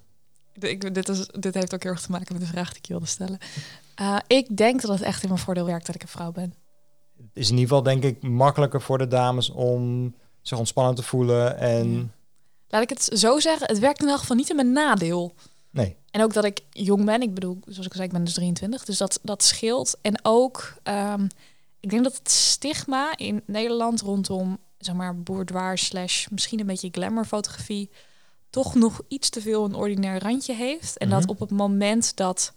Ik, dit, is, dit heeft ook heel erg te maken met de vraag die ik je wilde stellen. Uh, ik denk dat het echt in mijn voordeel werkt dat ik een vrouw ben is in ieder geval denk ik makkelijker voor de dames om zich ontspannen te voelen. En... Laat ik het zo zeggen, het werkt in elk geval niet in mijn nadeel. Nee. En ook dat ik jong ben. Ik bedoel, zoals ik zei, ik ben dus 23. Dus dat, dat scheelt. En ook, um, ik denk dat het stigma in Nederland rondom, zeg maar, boudoir slash misschien een beetje glamourfotografie toch nog iets te veel een ordinair randje heeft. En dat mhm. op het moment dat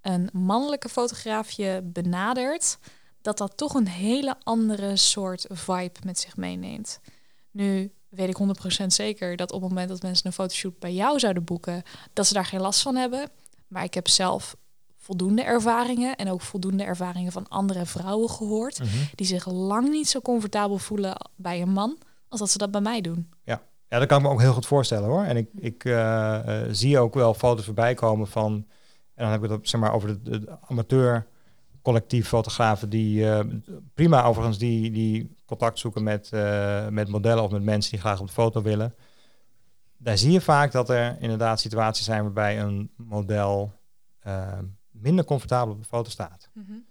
een mannelijke fotograaf je benadert, dat dat toch een hele andere soort vibe met zich meeneemt. Nu weet ik 100% zeker dat op het moment dat mensen een fotoshoot bij jou zouden boeken, dat ze daar geen last van hebben. Maar ik heb zelf voldoende ervaringen en ook voldoende ervaringen van andere vrouwen gehoord, mhm. die zich lang niet zo comfortabel voelen bij een man als dat ze dat bij mij doen. Ja, ja dat kan ik me ook heel goed voorstellen hoor. En ik, ik uh, zie ook wel foto's voorbij komen van, en dan heb ik het zeg maar over de, de amateur collectief fotografen die uh, prima overigens die, die contact zoeken met, uh, met modellen of met mensen die graag op de foto willen. Daar zie je vaak dat er inderdaad situaties zijn waarbij een model uh, minder comfortabel op de foto staat. Mm -hmm.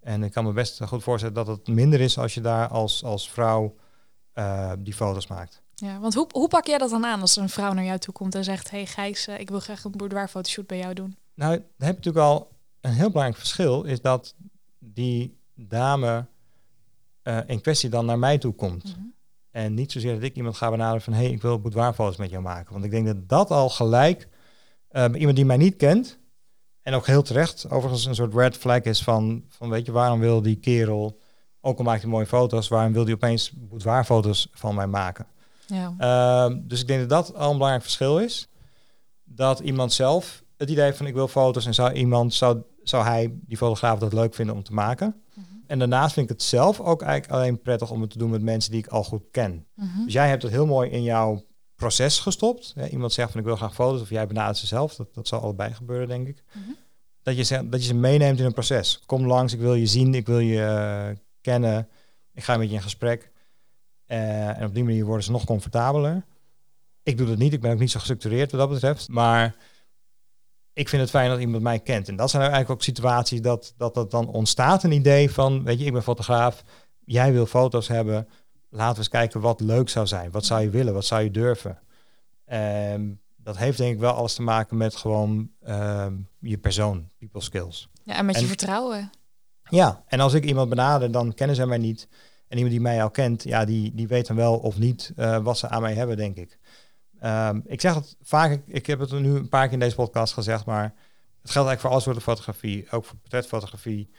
En ik kan me best goed voorstellen dat het minder is als je daar als, als vrouw die foto's maakt. Ja, want hoe, hoe pak jij dat dan aan als een vrouw naar jou toe komt en zegt: Hey Gijs, ik wil graag een boudoir fotoshoot bij jou doen? Nou, daar heb je natuurlijk al een heel belangrijk verschil is dat die dame uh, in kwestie dan naar mij toe komt. Mhm. En niet zozeer dat ik iemand ga benaderen van... hé, hey, ik wil boudoirfoto's met jou maken. Want ik denk dat dat al gelijk uh, iemand die mij niet kent... en ook heel terecht overigens een soort red flag is van... van weet je, waarom wil die kerel... ook al maakt hij mooie foto's... waarom wil hij opeens boudoirfoto's van mij maken? Ja. Uh, dus ik denk dat dat al een belangrijk verschil is. Dat iemand zelf het idee van ik wil foto's en zou iemand, zou, zou hij, die fotograaf, dat leuk vinden om te maken. En daarnaast vind ik het zelf ook eigenlijk alleen prettig om het te doen met mensen die ik al goed ken. Mhm. Dus jij hebt het heel mooi in jouw proces gestopt. iemand zegt van ik wil graag foto's of jij benadert ze zelf. Dat, dat zal allebei gebeuren, denk ik. Mhm. Dat, je zegt, dat je ze meeneemt in een proces. Kom langs, ik wil je zien, ik wil je uh, kennen. Ik ga met je in gesprek. Uh, en op die manier worden ze nog comfortabeler. Ik doe dat niet, ik ben ook niet zo gestructureerd wat dat betreft. Maar ik vind het fijn dat iemand mij kent. En dat zijn eigenlijk ook situaties dat, dat dat dan ontstaat een idee van, weet je, ik ben fotograaf, jij wil foto's hebben. laten we eens kijken wat leuk zou zijn. Wat zou je willen? Wat zou je durven? Ehm, dat heeft denk ik wel alles te maken met gewoon ehm, je persoon, people skills. Ja, en met je En- vertrouwen. Ja, en als ik iemand benader, dan kennen ze mij niet. En iemand die mij al kent, ja, die, die weet dan wel of niet eh, wat ze aan mij hebben, denk ik. Ehm, ik zeg het vaak, ik, heb het nu een paar keer in deze podcast gezegd, maar het geldt eigenlijk voor alle soorten fotografie, ook voor portretfotografie.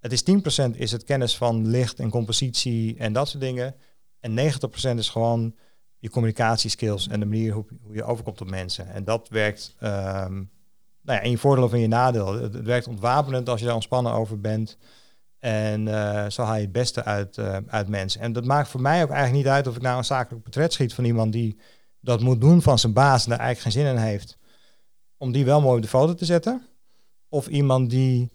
Het is 10% is het kennis van licht en compositie en dat soort dingen. En 90% is gewoon je communicatieskills en de manier hoe, hoe je overkomt op mensen. En dat werkt ehm, nou ja, in je voordeel of in je nadeel. Het, het werkt ontwapenend als je daar ontspannen over bent. En eh, zo haal je het beste uit, eh, uit mensen. En dat maakt voor mij ook eigenlijk niet uit of ik nou een zakelijk portret schiet van iemand die dat moet doen van zijn baas en daar eigenlijk geen zin in heeft. Om die wel mooi op de foto te zetten. Of iemand die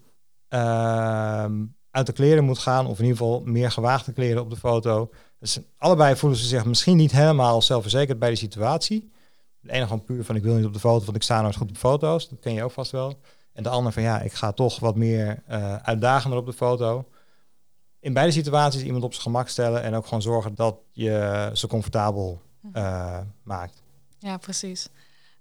ehm, uit de kleren moet gaan, of in ieder geval meer gewaagde kleren op de foto. Dus allebei voelen ze zich misschien niet helemaal zelfverzekerd bij de situatie. De ene gewoon puur van ik wil niet op de foto, want ik sta nooit goed op foto's. Dat ken je ook vast wel. En de ander van ja, ik ga toch wat meer eh, uitdagender op de foto. In beide situaties iemand op zijn gemak stellen en ook gewoon zorgen dat je ze comfortabel eh, (laughs) maakt. Ja, precies.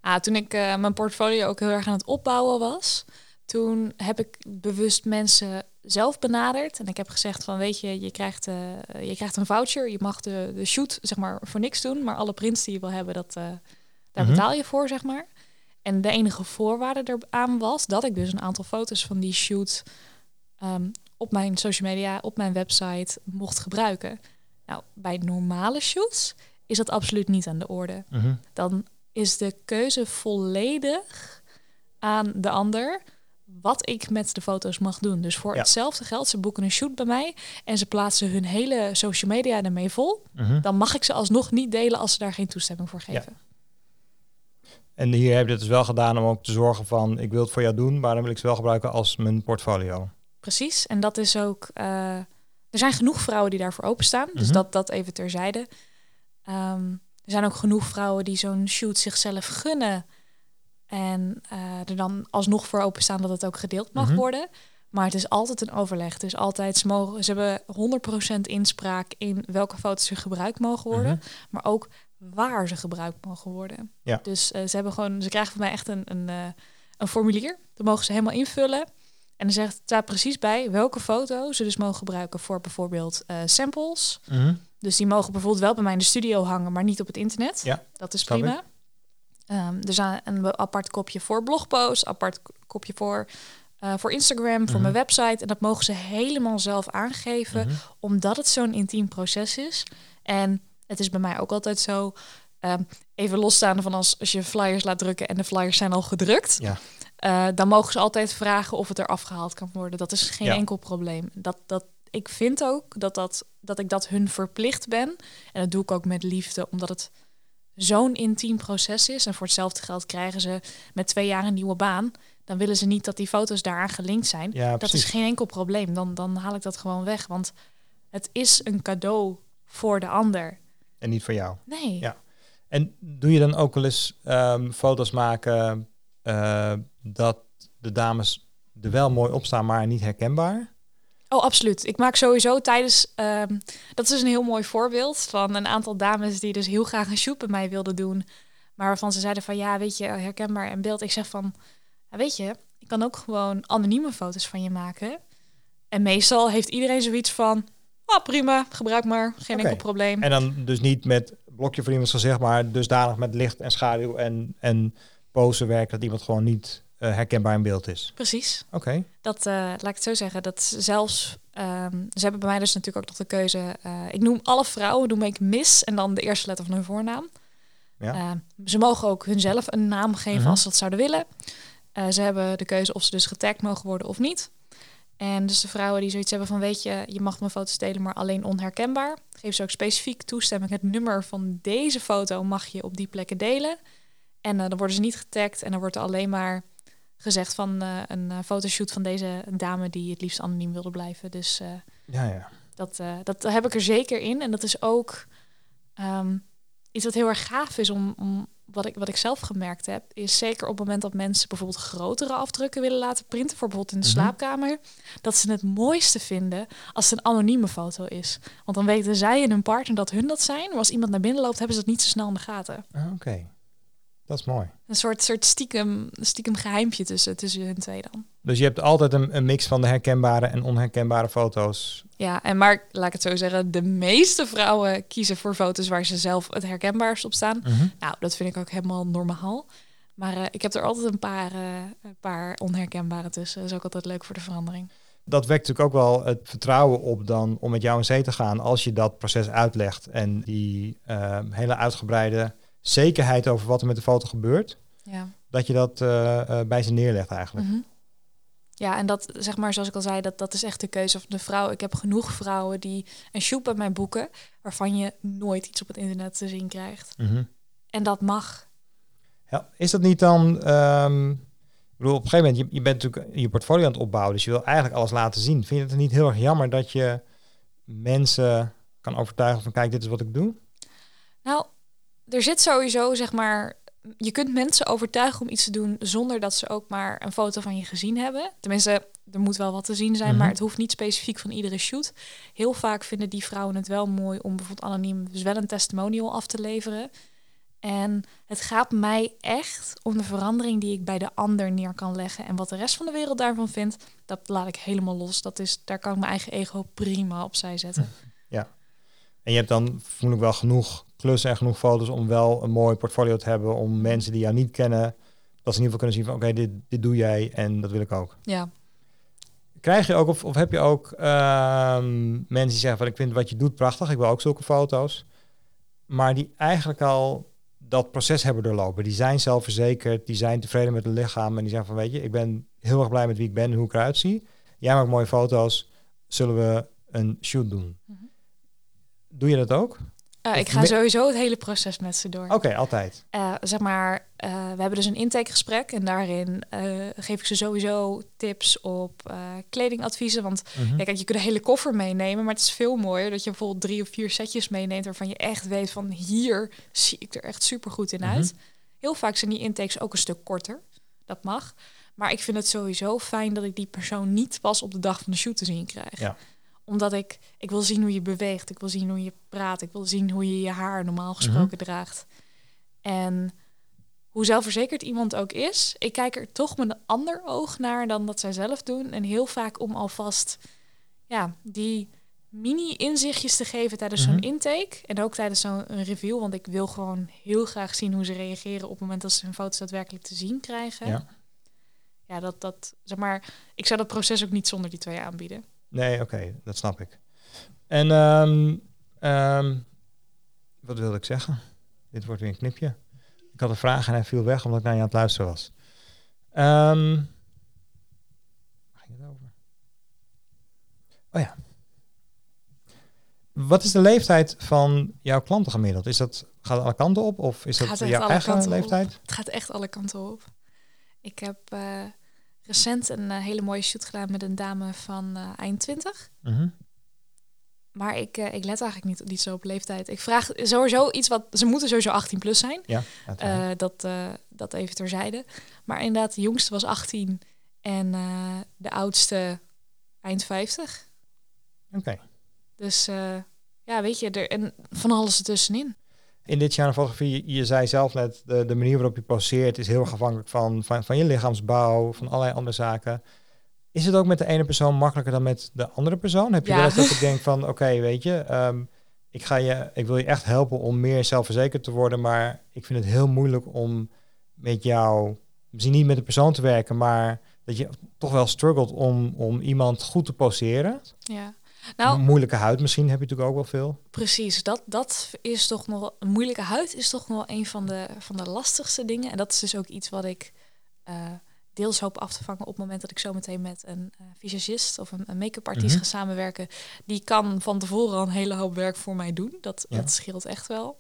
Ah, toen ik eh, mijn portfolio ook heel erg aan het opbouwen was, toen heb ik bewust mensen zelf benaderd. En ik heb gezegd van, weet je, je krijgt, eh, je krijgt een voucher. Je mag de, de shoot, zeg maar, voor niks doen. Maar alle prints die je wil hebben, dat, daar Mhm. betaal je voor, zeg maar. En de enige voorwaarde eraan was dat ik dus een aantal foto's van die shoot ehm, op mijn social media, op mijn website mocht gebruiken. Nou, bij normale shoots is dat absoluut niet aan de orde dan is de keuze volledig aan de ander wat ik met de foto's mag doen. Dus voor Ja. hetzelfde geld, ze boeken een shoot bij mij en ze plaatsen hun hele social media ermee vol, Mhm. dan mag ik ze alsnog niet delen als ze daar geen toestemming voor geven. En hier heb je het dus wel gedaan om ook te zorgen van ik wil het voor jou doen, maar dan wil ik ze wel gebruiken als mijn portfolio. Precies. En dat is ook. eh, er zijn genoeg vrouwen die daarvoor openstaan. Dus Mhm. dat, dat even terzijde. Ehm, er zijn ook genoeg vrouwen die zo'n shoot zichzelf gunnen. En eh, er dan alsnog voor openstaan dat het ook gedeeld mag Mhm. worden. Maar het is altijd een overleg. Is altijd, ze, mogen, ze hebben 100% inspraak in welke foto's er gebruikt mogen worden. Mhm. Maar ook waar ze gebruikt mogen worden. Ja. Dus eh, ze hebben gewoon, ze krijgen van mij echt een, een, eh, een formulier. Dat mogen ze helemaal invullen. En dan zegt het daar precies bij welke foto ze dus mogen gebruiken voor bijvoorbeeld samples. Mhm. Dus die mogen bijvoorbeeld wel bij mij in de studio hangen, maar niet op het internet. Ja, dat is prima. Ehm, er is een apart kopje voor blogposts, apart kopje voor, eh, voor Instagram, voor Mhm. mijn website. En dat mogen ze helemaal zelf aangeven, Mhm. omdat het zo'n intiem proces is. En het is bij mij ook altijd zo. ehm, even losstaande van als, als je flyers laat drukken en de flyers zijn al gedrukt. Ja. eh, dan mogen ze altijd vragen of het er afgehaald kan worden. Dat is geen Ja. enkel probleem. Dat, dat, ik vind ook dat, dat, dat ik dat hun verplicht ben. En dat doe ik ook met liefde, omdat het zo'n intiem proces is. En voor hetzelfde geld krijgen ze met twee jaar een nieuwe baan. Dan willen ze niet dat die foto's daaraan gelinkt zijn. Ja, dat precies. is geen enkel probleem. Dan, dan haal ik dat gewoon weg. Want het is een cadeau voor de ander. En niet voor jou. Nee. Ja. En doe je dan ook wel eens ehm, foto's maken eh, dat de dames er wel mooi op staan, maar niet herkenbaar? Oh, absoluut. Ik maak sowieso tijdens... ehm, dat is dus een heel mooi voorbeeld van een aantal dames die dus heel graag een shoot bij mij wilden doen. Maar waarvan ze zeiden van ja, weet je, herkenbaar en beeld. Ik zeg van, ja, weet je, ik kan ook gewoon anonieme foto's van je maken. En meestal heeft iedereen zoiets van, ah prima, gebruik maar, geen enkel probleem. En dan dus niet met blokje voor iemands gezicht, maar dusdanig met licht en schaduw en, en pose werken dat iemand gewoon niet eh, herkenbaar in beeld is. Precies. Oké. Dat, eh, laat ik het zo zeggen, dat zelfs, ehm, ze hebben bij mij dus natuurlijk ook nog de keuze. eh, ik noem alle vrouwen, noem ik Miss en dan de eerste letter van hun voornaam. Ja. Eh, ze mogen ook hunzelf een naam geven Mhm. als ze dat zouden willen. Ze hebben de keuze of ze dus getagd mogen worden of niet. En dus de vrouwen die zoiets hebben van, weet je, je mag mijn foto's delen, maar alleen onherkenbaar. Geef ze ook specifiek toestemming. Het nummer van deze foto mag je op die plekken delen. En dan worden ze niet getagd en dan wordt er alleen maar gezegd van eh, een eh, fotoshoot van deze dame die het liefst anoniem wilde blijven. Dus eh, Ja, ja. dat, dat heb ik er zeker in. En dat is ook ehm, iets wat heel erg gaaf is om, om wat ik, wat ik zelf gemerkt heb, is zeker op het moment dat mensen bijvoorbeeld grotere afdrukken willen laten printen, voor bijvoorbeeld in de Mhm. slaapkamer, dat ze het mooiste vinden als het een anonieme foto is. Want dan weten zij en hun partner dat hun dat zijn, maar als iemand naar binnen loopt, hebben ze dat niet zo snel in de gaten. Ah, Oké, dat is mooi. Een soort, soort stiekem, stiekem geheimpje tussen, tussen hun twee dan. Dus je hebt altijd een, een mix van de herkenbare en onherkenbare foto's. Ja, en maar laat ik het zo zeggen, de meeste vrouwen kiezen voor foto's waar ze zelf het herkenbaarst op staan. Nou, dat vind ik ook helemaal normaal. Maar eh, ik heb er altijd een paar, eh, een paar onherkenbare tussen. Dat is ook altijd leuk voor de verandering. Dat wekt natuurlijk ook wel het vertrouwen op dan om met jou in zee te gaan als je dat proces uitlegt en die eh, hele uitgebreide zekerheid over wat er met de foto gebeurt, Ja. dat je dat eh, eh, bij ze neerlegt eigenlijk. Mhm. Ja, en dat, zeg maar, zoals ik al zei, dat, dat is echt de keuze van de vrouw. Ik heb genoeg vrouwen die een shoot bij mij boeken, waarvan je nooit iets op het internet te zien krijgt. Mhm. En dat mag. Ja, is dat niet dan, ehm, ik bedoel, op een gegeven moment, je, je bent natuurlijk je portfolio aan het opbouwen, dus je wil eigenlijk alles laten zien. Vind je het niet heel erg jammer dat je mensen kan overtuigen van, kijk, dit is wat ik doe? Nou, er zit sowieso, zeg maar, je kunt mensen overtuigen om iets te doen zonder dat ze ook maar een foto van je gezien hebben. Tenminste, er moet wel wat te zien zijn, Mhm. maar het hoeft niet specifiek van iedere shoot. Heel vaak vinden die vrouwen het wel mooi om bijvoorbeeld anoniem dus wel een testimonial af te leveren. En het gaat mij echt om de verandering die ik bij de ander neer kan leggen. En wat de rest van de wereld daarvan vindt, dat laat ik helemaal los. Dat is, daar kan ik mijn eigen ego prima opzij zetten. En je hebt dan voel ik wel genoeg klussen en genoeg foto's om wel een mooi portfolio te hebben om mensen die jou niet kennen, dat ze in ieder geval kunnen zien van oké, dit, dit doe jij en dat wil ik ook. Ja. Krijg je ook of, of heb je ook ehm, mensen die zeggen van ik vind wat je doet prachtig, ik wil ook zulke foto's, maar die eigenlijk al dat proces hebben doorlopen. Die zijn zelfverzekerd, die zijn tevreden met hun lichaam en die zeggen van weet je, ik ben heel erg blij met wie ik ben en hoe ik eruit zie. Jij maakt mooie foto's, zullen we een shoot doen? Mhm. Doe je dat ook? Eh, ik ga sowieso het hele proces met ze door. Oké, altijd. Eh, zeg maar, eh, we hebben dus een intakegesprek en daarin geef ik ze sowieso tips op kledingadviezen. Want Mhm. ja, kijk, je kunt een hele koffer meenemen, maar het is veel mooier dat je bijvoorbeeld drie of vier setjes meeneemt waarvan je echt weet van hier zie ik er echt super goed in uit. Mhm. Heel vaak zijn die intakes ook een stuk korter. Dat mag. Maar ik vind het sowieso fijn dat ik die persoon niet pas op de dag van de shoot te zien krijg. Ja. Omdat ik, ik wil zien hoe je beweegt. Ik wil zien hoe je praat. Ik wil zien hoe je je haar normaal gesproken draagt. En hoe zelfverzekerd iemand ook is, ik kijk er toch met een ander oog naar dan dat zij zelf doen. En heel vaak om alvast ja, die mini-inzichtjes te geven tijdens Mhm. zo'n intake. En ook tijdens zo'n review. Want ik wil gewoon heel graag zien hoe ze reageren op het moment dat ze hun foto's daadwerkelijk te zien krijgen. Ja. Ja, dat, dat, zeg maar, ik zou dat proces ook niet zonder die twee aanbieden. Nee, oké, dat snap ik. En ehm, ehm, wat wilde ik zeggen? Dit wordt weer een knipje. Ik had een vraag en hij viel weg omdat ik naar je aan het luisteren was. Ehm, waar ging het over? Oh ja. Wat is de leeftijd van jouw klanten gemiddeld? Is dat, gaat het alle kanten op of is dat echt jouw eigen op. leeftijd? Het gaat echt alle kanten op. Ik heb eh, recent een eh, hele mooie shoot gedaan met een dame van eh, eind 20. Mhm. Maar ik, eh, ik let eigenlijk niet, niet zo op leeftijd. Ik vraag sowieso iets wat... Ze moeten sowieso 18 plus zijn. Ja, dat, dat even terzijde. Maar inderdaad, de jongste was 18 en de oudste eind 50. Oké. Dus ja, weet je, er, en van alles ertussenin. In dit jaar fotografie, je, zei zelf net, de, de manier waarop je poseert is heel erg afhankelijk van, van, van je lichaamsbouw, van allerlei andere zaken. Is het ook met de ene persoon makkelijker dan met de andere persoon? Heb je Ja. wel eens dat ik denk van, (laughs) oké, weet je, ehm, ik, ga je, ik wil je echt helpen om meer zelfverzekerd te worden, maar ik vind het heel moeilijk om met jou, misschien niet met de persoon te werken, maar dat je toch wel struggelt om, om iemand goed te poseren. Ja. Nou, Moeilijke huid misschien heb je natuurlijk ook wel veel. Precies, dat, dat is toch nog een moeilijke huid is toch nog wel een van de, van de lastigste dingen. En dat is dus ook iets wat ik eh, deels hoop af te vangen op het moment dat ik zo meteen met een eh, visagist of een, een make-up artiest Mhm. ga samenwerken. Die kan van tevoren al een hele hoop werk voor mij doen. Dat, Ja. dat scheelt echt wel.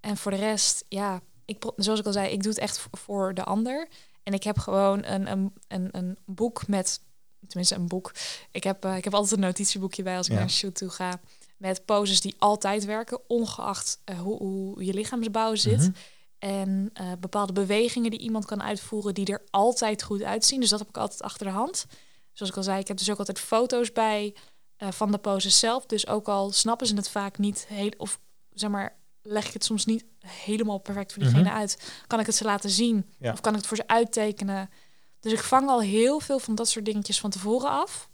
En voor de rest, ja, ik, zoals ik al zei, ik doe het echt voor- voor de ander. En ik heb gewoon een, een, een, een boek met, tenminste een boek. Ik heb, eh, ik heb altijd een notitieboekje bij als ik Ja. naar een shoot toe ga. Met poses die altijd werken, ongeacht eh, hoe, hoe je lichaamsbouw zit. Mhm. En eh, bepaalde bewegingen die iemand kan uitvoeren die er altijd goed uitzien. Dus dat heb ik altijd achter de hand. Zoals ik al zei, ik heb dus ook altijd foto's bij van de poses zelf. Dus ook al snappen ze het vaak niet heel, of zeg maar, leg ik het soms niet helemaal perfect voor diegene Mhm. uit, kan ik het ze laten zien Ja. of kan ik het voor ze uittekenen. Dus ik vang al heel veel van dat soort dingetjes van tevoren af.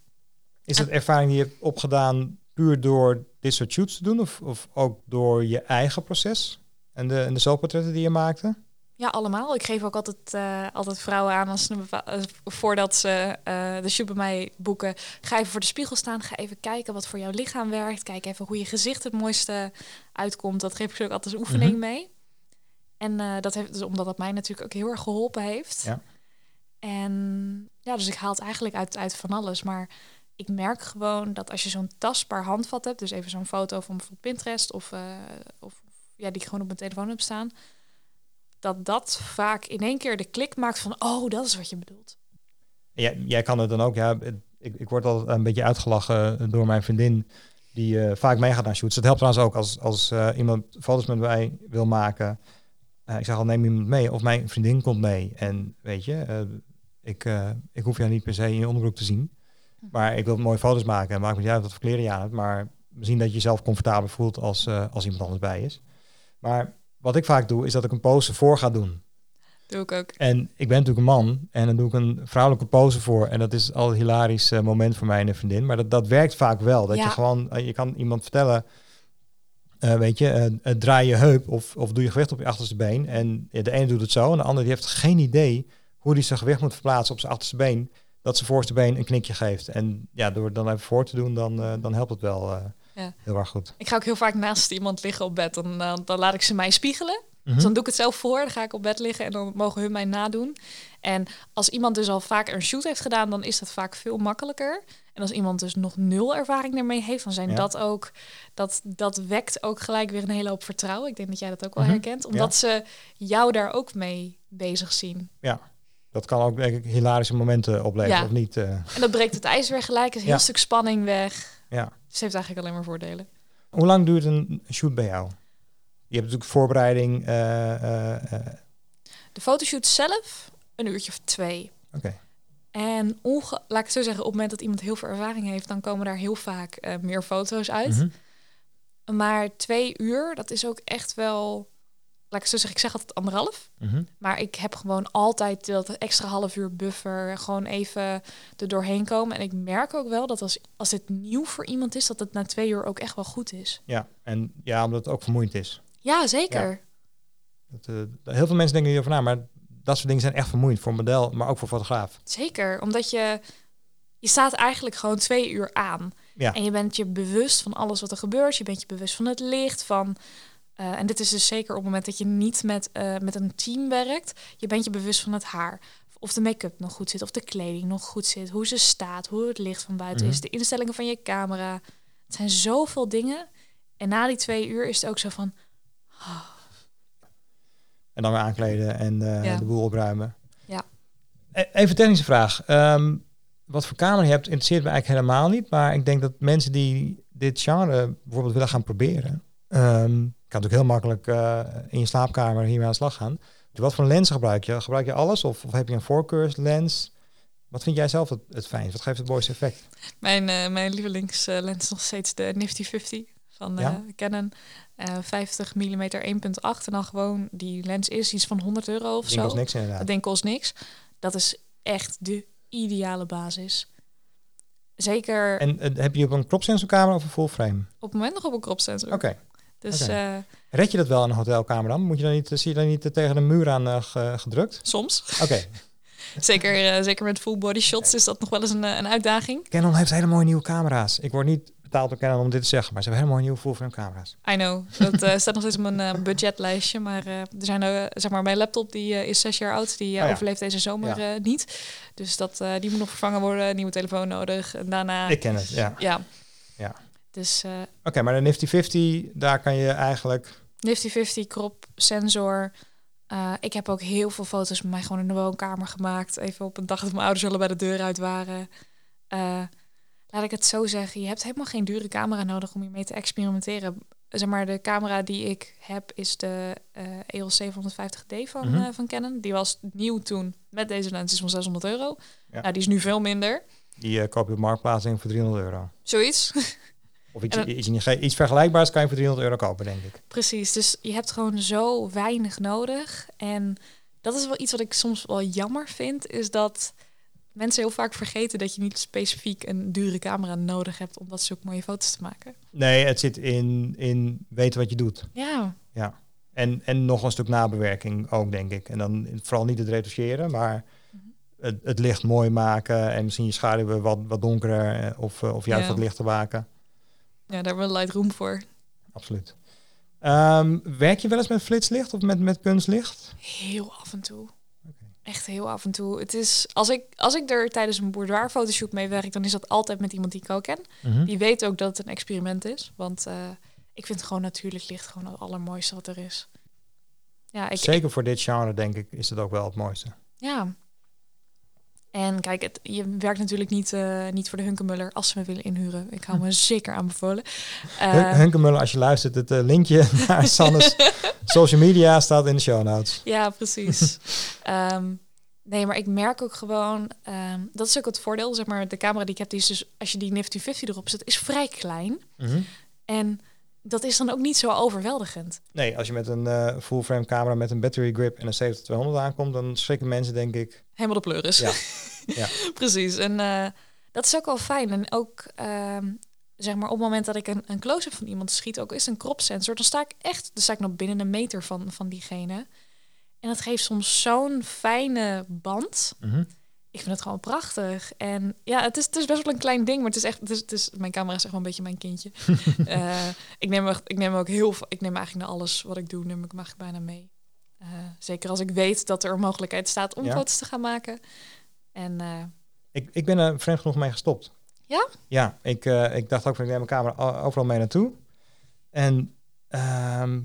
Is dat ervaring die je hebt opgedaan puur door dit soort shoots te doen? Of, of ook door je eigen proces? En de, en de zelfportretten die je maakte? Ja, allemaal. Ik geef ook altijd, eh, altijd vrouwen aan als ze eh, voordat ze eh, de shoot bij mij boeken. Ga even voor de spiegel staan. Ga even kijken wat voor jouw lichaam werkt. Kijk even hoe je gezicht het mooiste uitkomt. Dat geef ik ze ook altijd als oefening Mhm. mee. En dat heeft dus omdat dat mij natuurlijk ook heel erg geholpen heeft. Ja. En ja, dus ik haal het eigenlijk uit, uit van alles. Maar ik merk gewoon dat als je zo'n tastbaar handvat hebt, dus even zo'n foto van bijvoorbeeld Pinterest of, eh, of ja, die ik gewoon op mijn telefoon heb staan, dat dat vaak in één keer de klik maakt van, oh, dat is wat je bedoelt. Jij, jij kan het dan ook, ja. Ik, ik word altijd een beetje uitgelachen door mijn vriendin, die eh, vaak meegaat naar shoots. Het helpt trouwens ook als, als eh, iemand foto's met mij wil maken. Ik zeg al, neem iemand mee. Of mijn vriendin komt mee. En weet je, ik, eh, ik hoef jou niet per se in je onderbroek te zien. Maar ik wil mooie foto's maken. En maakt me niet uit wat voor kleren je aan hebt. Maar zien dat je jezelf comfortabel voelt als, eh, als iemand anders bij is. Maar wat ik vaak doe, is dat ik een pose voor ga doen. Doe ik ook. En ik ben natuurlijk een man en dan doe ik een vrouwelijke pose voor. En dat is al een hilarisch eh, moment voor mij en een vriendin. Maar dat, dat werkt vaak wel. Dat Ja. je gewoon, je kan iemand vertellen, weet je, draai je heup of, of doe je gewicht op je achterste been. En de ene doet het zo en de andere die heeft geen idee hoe hij zijn gewicht moet verplaatsen op zijn achterste been. Dat zijn voorste been een knikje geeft. En ja, door het dan even voor te doen, dan, eh, dan helpt het wel eh, Ja. heel erg goed. Ik ga ook heel vaak naast iemand liggen op bed. Dan, dan, dan laat ik ze mij spiegelen. Mhm. Dus dan doe ik het zelf voor. Dan ga ik op bed liggen en dan mogen hun mij nadoen. En als iemand dus al vaak een shoot heeft gedaan, dan is dat vaak veel makkelijker. En als iemand dus nog nul ervaring ermee heeft, dan zijn Ja. dat ook... Dat, dat wekt ook gelijk weer een hele hoop vertrouwen. Ik denk dat jij dat ook wel Mhm. herkent. Omdat ze jou daar ook mee bezig zien. Dat kan ook denk ik hilarische momenten opleveren, Ja. of niet? eh. En dat breekt het ijs weer gelijk. Is een Ja. heel stuk spanning weg. ja. Dus het heeft eigenlijk alleen maar voordelen. Hoe lang duurt een shoot bij jou? Je hebt natuurlijk voorbereiding. eh, eh, De fotoshoot zelf een uurtje of twee. Oké. En onge laat ik het zo zeggen, op het moment dat iemand heel veel ervaring heeft, dan komen daar heel vaak meer foto's uit. Mhm. Maar twee uur, dat is ook echt wel, laat ik het zo zeggen, ik zeg altijd anderhalf. Mhm. Maar ik heb gewoon altijd dat extra half uur buffer, gewoon even er doorheen komen. En ik merk ook wel dat als, als dit nieuw voor iemand is, dat het na twee uur ook echt wel goed is. Ja, en ja, omdat het ook vermoeiend is. Ja, zeker. Dat, eh, heel veel mensen denken hierover na, maar dat soort dingen zijn echt vermoeiend voor model, maar ook voor fotograaf. Zeker, omdat je, je staat eigenlijk gewoon twee uur aan. Ja. En je bent je bewust van alles wat er gebeurt. Je bent je bewust van het licht, van... eh, en dit is dus zeker op het moment dat je niet met, eh, met een team werkt. Je bent je bewust van het haar. Of de make-up nog goed zit, of de kleding nog goed zit. Hoe ze staat, hoe het licht van buiten is. Mhm. De instellingen van je camera. Het zijn zoveel dingen. En na die twee uur is het ook zo van... En dan weer aankleden en eh, Ja. de boel opruimen. Ja. E- Even technische vraag. Ehm, wat voor camera je hebt, interesseert me eigenlijk helemaal niet. Maar ik denk dat mensen die dit genre bijvoorbeeld willen gaan proberen. ehm kan natuurlijk heel makkelijk eh, in je slaapkamer hiermee aan de slag gaan. Wat voor lens gebruik je? Gebruik je alles of, of heb je een voorkeurslens? Wat vind jij zelf het, het fijnst? Wat geeft het mooiste effect? Mijn, eh, mijn lievelingslens is nog steeds de Nifty 50 van eh, Ja? Canon. Eh 50 mm 1.8 en dan gewoon die lens is iets van 100 euro of denk zo. als niks inderdaad. Dat denk ik kost niks. Dat is echt de ideale basis. Zeker En heb je op een crop sensor camera of een full frame? op het moment nog op een crop sensor. Oké. Dus eh, Red je dat wel in een hotelkamer dan? Moet je dan niet, zie je dan niet tegen de muur aan eh, ge- gedrukt? soms, Oké. (laughs) zeker, eh, zeker met full body shots, is dat nog wel eens een, een uitdaging. Canon heeft hele mooie nieuwe camera's. Ik word niet betaald door Canon om dit te zeggen, maar ze hebben hele mooie nieuwe full frame camera's. I know. Dat (laughs) staat nog steeds op mijn budgetlijstje. Maar er zijn zeg maar mijn laptop die is zes jaar oud. Die Oh ja. overleeft deze zomer Ja. niet. Dus dat die moet nog vervangen worden. Nieuwe telefoon nodig. En daarna. Ik ken het, ja. Ja. Ja. Dus eh Oké, maar de Nifty 50, daar kan je eigenlijk... Nifty 50 crop sensor. Eh, ik heb ook heel veel foto's met mij gewoon in de woonkamer gemaakt. Even op een dag dat mijn ouders al bij de deur uit waren. Eh, laat ik het zo zeggen. Je hebt helemaal geen dure camera nodig om hiermee te experimenteren. zeg maar, de camera die ik heb is de EOS 750D van, eh, van Canon. Die was nieuw toen met deze lens is van 600 euro. Ja. Nou, die is nu veel minder. Die koop je op Marktplaats denk ik voor 300 euro. Zoiets. (laughs) Of iets, dan- iets, iets, iets vergelijkbaars kan je voor 300 euro kopen, denk ik. Precies. Dus je hebt gewoon zo weinig nodig. En dat is wel iets wat ik soms wel jammer vind, is dat mensen heel vaak vergeten dat je niet specifiek een dure camera nodig hebt om dat zulke mooie foto's te maken. Nee, het zit in, in weten wat je doet. Ja, Ja. En, en nog een stuk nabewerking ook, denk ik. En dan vooral niet het retoucheren, maar Mhm. het, het licht mooi maken en misschien je schaduwen wat, wat donkerder eh, of, eh, of juist Ja. wat lichter maken. Ja daar hebben we Lightroom voor. Absoluut. Ehm, werk je wel eens met flitslicht of met, met kunstlicht? Heel af en toe. Echt heel af en toe. Het is, als, ik, als ik er tijdens een boudoir fotoshoot mee werk, dan is dat altijd met iemand die ik ook ken. Mhm. Die weet ook dat het een experiment is. Want eh, ik vind gewoon natuurlijk licht gewoon het allermooiste wat er is. Ja, ik, Zeker voor dit genre, denk ik, is het ook wel het mooiste. Ja. En kijk, het, je werkt natuurlijk niet, eh, niet voor de Hunkemuller als ze me willen inhuren. Ik hou me zeker aanbevolen. Hun- Eh, Hunkemuller, als je luistert, het eh, linkje (laughs) naar Sanne's social media staat in de show notes. ja, precies. (laughs) Ehm, nee, maar ik merk ook gewoon... ehm, dat is ook het voordeel, zeg maar. De camera die ik heb, die is dus... Als je die Nifty 50 erop zet, is vrij klein. Mhm. En dat is dan ook niet zo overweldigend. Nee, als je met een eh, full frame camera met een battery grip en een 70-200 aankomt, dan schrikken mensen denk ik. Helemaal de pleuris. Ja. (laughs) Ja. Precies. En eh, dat is ook wel fijn. En ook, ehm, zeg maar, op het moment dat ik een, een close-up van iemand schiet, ook is een crop sensor, dan sta ik echt, dan sta ik nog binnen een meter van, van diegene. En dat geeft soms zo'n fijne band. Ik vind het gewoon prachtig. En ja, het is, het is best wel een klein ding, maar het is echt, het is, het is, mijn camera is echt wel een beetje mijn kindje. (laughs) Eh, ik, neem, echt- ik neem ook heel veel, ik neem eigenlijk naar alles wat ik doe, neem ik mag bijna mee. Eh, zeker als ik weet dat er een mogelijkheid staat om Ja. foto's te gaan maken. En eh, Ik, ik ben er vreemd genoeg mee gestopt. Ja? Ja, ik, ik dacht ook van ik neem mijn camera overal mee naartoe. En ehm,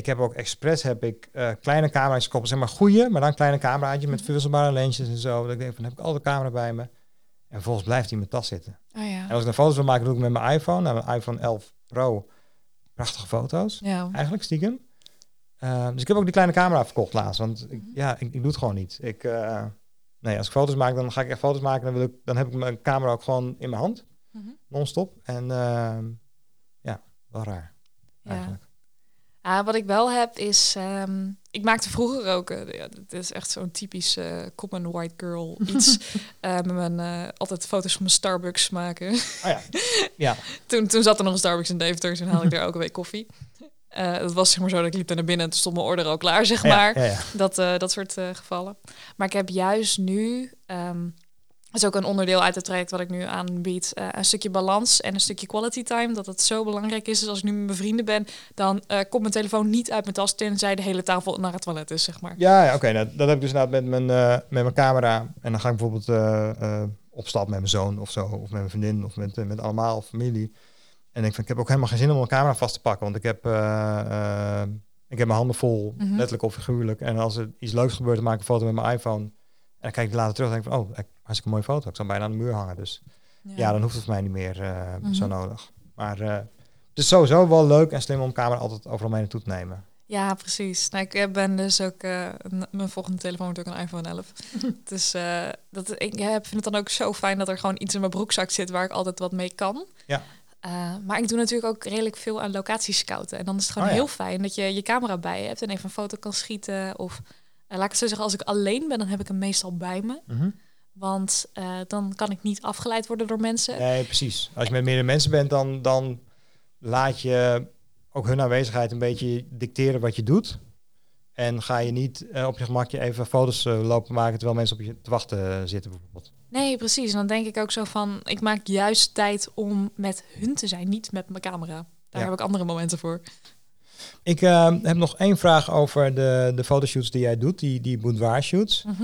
ik heb ook expres heb ik eh, kleine camera's gekoppeld, zeg maar goede, maar dan kleine cameraatjes met Mhm. verwisselbare lensjes en zo. Dat ik denk van heb ik altijd de camera bij me. En vervolgens blijft die in mijn tas zitten. oh ja. En als ik dan foto's wil maken, doe ik met mijn iPhone. Nou, mijn iPhone 11 Pro. Prachtige foto's. Ja. Eigenlijk stiekem. Uh, dus ik heb ook die kleine camera verkocht laatst. Want ik, Mhm. ja, ik, ik doe het gewoon niet. Ik, uh, nee, als ik foto's maak, dan ga ik echt foto's maken. Dan, wil ik, dan heb ik mijn camera ook gewoon in mijn hand. Mhm. Non-stop. En uh, ja, wel raar. Ja. Eigenlijk. Ah, wat ik wel heb is, um, ik maakte vroeger ook, uh, ja, het is echt zo'n typisch uh, common white girl iets, uh, (laughs) met mijn uh, altijd foto's van mijn Starbucks maken. Oh ja. (laughs) ja. toen, toen zat er nog een Starbucks in Deventer, toen haalde ik daar elke week koffie. Het was zeg maar zo dat ik liep naar binnen en toen stond mijn order al klaar, zeg maar. Ja, ja, ja. Dat, dat soort gevallen. Maar ik heb juist nu, um, dat is ook een onderdeel uit het traject wat ik nu aanbied, uh, een stukje balans en een stukje quality time. Dat het zo belangrijk is. Dus als ik nu met mijn vrienden ben, dan uh, komt mijn telefoon niet uit mijn tas tenzij de hele tafel naar het toilet is, zeg maar. Ja, ja oké. Okay. Nou, dat heb ik dus inderdaad met mijn, uh, met mijn camera. En dan ga ik bijvoorbeeld op stap met mijn zoon of zo, of met mijn vriendin, of met, met allemaal of familie. En ik, van, ik heb ook helemaal geen zin om mijn camera vast te pakken, want ik heb, ik heb mijn handen vol, mm -hmm. letterlijk of figuurlijk. En als er iets leuks gebeurt, dan maak ik een foto met mijn iPhone. En dan kijk ik later terug en denk ik van, oh, hartstikke mooie foto. Ik zal bijna aan de muur hangen. Dus ja, ja dan hoeft het voor mij niet meer uh, mm -hmm. zo nodig. Maar uh, het is sowieso wel leuk en slim om camera altijd overal mee naartoe te nemen. Ja, precies. Nou, ik ben dus ook uh, mijn volgende telefoon wordt ook een iPhone 11. (laughs) dus uh, dat, ik heb, vind het dan ook zo fijn dat er gewoon iets in mijn broekzak zit waar ik altijd wat mee kan. Ja. Uh, maar ik doe natuurlijk ook redelijk veel aan locatiescouten. En dan is het gewoon Oh, ja. heel fijn dat je je camera bij je hebt en even een foto kan schieten. Of laat ik het zo zeggen, als ik alleen ben, dan heb ik hem meestal bij me. Mm -hmm. Want uh, dan kan ik niet afgeleid worden door mensen. Nee, precies. Als je met meerdere mensen bent, dan, dan laat je ook hun aanwezigheid een beetje dicteren wat je doet. En ga je niet uh, op je gemakje even foto's uh, lopen maken terwijl mensen op je te wachten zitten bijvoorbeeld. Nee, precies. En dan denk ik ook zo van, ik maak juist tijd om met hun te zijn, niet met mijn camera. Daar Ja. heb ik andere momenten voor. Ik uh, heb nog één vraag over de, de fotoshoots die jij doet, die, die boudoir shoots. Mhm.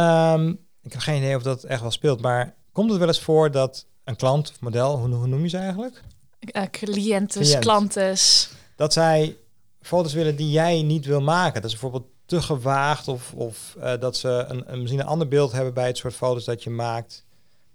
Um, ik heb geen idee of dat echt wel speelt, maar komt het wel eens voor dat een klant of model, hoe, hoe noem je ze eigenlijk? Uh, cliëntes, Cliënt. klantes. Dat zij foto's willen die jij niet wil maken. Dat is bijvoorbeeld te gewaagd of, of uh, dat ze een, een, misschien een ander beeld hebben bij het soort foto's dat je maakt.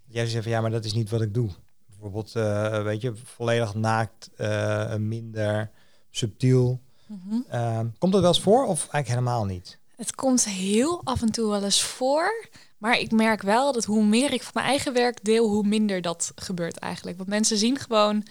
Jij zegt van ja, maar dat is niet wat ik doe. bijvoorbeeld, eh, weet je, volledig naakt, eh, minder subtiel. Mhm. Ehm, komt dat wel eens voor of eigenlijk helemaal niet? Het komt heel af en toe wel eens voor. Maar ik merk wel dat hoe meer ik van mijn eigen werk deel, hoe minder dat gebeurt eigenlijk. Want mensen zien gewoon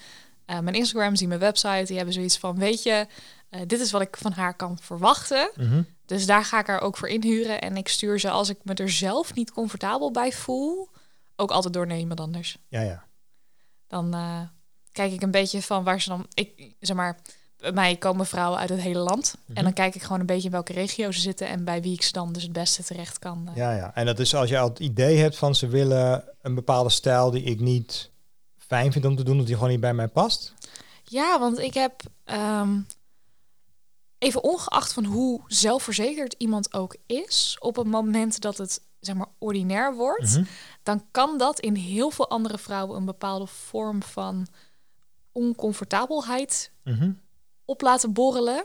eh, mijn Instagram, zien mijn website. Die hebben zoiets van, weet je, eh, dit is wat ik van haar kan verwachten. Mhm. Dus daar ga ik haar ook voor inhuren. En ik stuur ze als ik me er zelf niet comfortabel bij voel, ook altijd door naar iemand anders. Ja, ja. Dan eh, kijk ik een beetje van waar ze dan. Ik zeg maar. Bij mij komen vrouwen uit het hele land. Mhm. En dan kijk ik gewoon een beetje in welke regio ze zitten en bij wie ik ze dan dus het beste terecht kan. eh. Ja, ja. En dat is als je al het idee hebt van ze willen een bepaalde stijl die ik niet fijn vind om te doen, of die gewoon niet bij mij past. Ja, want ik heb ehm, even ongeacht van hoe zelfverzekerd iemand ook is, op het moment dat het zeg maar ordinair wordt, Mhm. dan kan dat in heel veel andere vrouwen een bepaalde vorm van oncomfortabelheid Mhm. Op laten borrelen.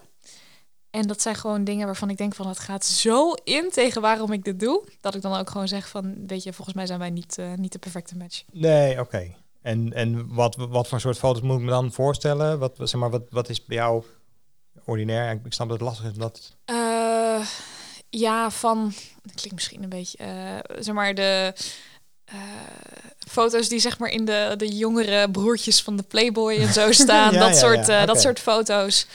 En dat zijn gewoon dingen waarvan ik denk van het gaat zo in tegen waarom ik dit doe, dat ik dan ook gewoon zeg van weet je, volgens mij zijn wij niet, eh, niet de perfecte match. Nee, oké. En, en wat, wat voor soort foto's moet ik me dan voorstellen? Wat, zeg maar, wat, wat is bij jou ordinair? Ik, snap dat het lastig is. Dat... Eh, ja, van. Dat klinkt misschien een beetje. eh, zeg maar de. Eh, foto's die zeg maar in de, de jongere broertjes van de Playboy en zo (laughs) staan. Ja, dat, ja, soort, eh, dat soort foto's.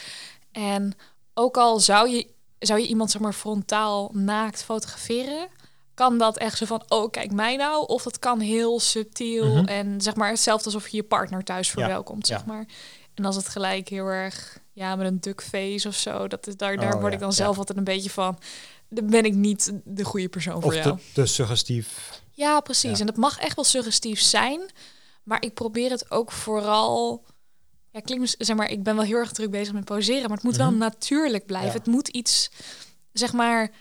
En ook al zou je, zou je iemand zeg maar frontaal naakt fotograferen, kan dat echt zo van, oh kijk mij nou, of dat kan heel subtiel Mhm. en zeg maar hetzelfde alsof je je partner thuis verwelkomt, ja. zeg maar. En als het gelijk heel erg, ja, met een duck face of zo, dat is daar, daar Oh, word ik dan zelf altijd een beetje van, dan ben ik niet de goede persoon voor Of jou. te, te suggestief. Ja, precies. Ja. En dat mag echt wel suggestief zijn. Maar ik probeer het ook vooral. Ja, klinkt, zeg maar, ik ben wel heel erg druk bezig met poseren, maar het moet wel Mhm. natuurlijk blijven. Ja. Het moet iets, zeg maar,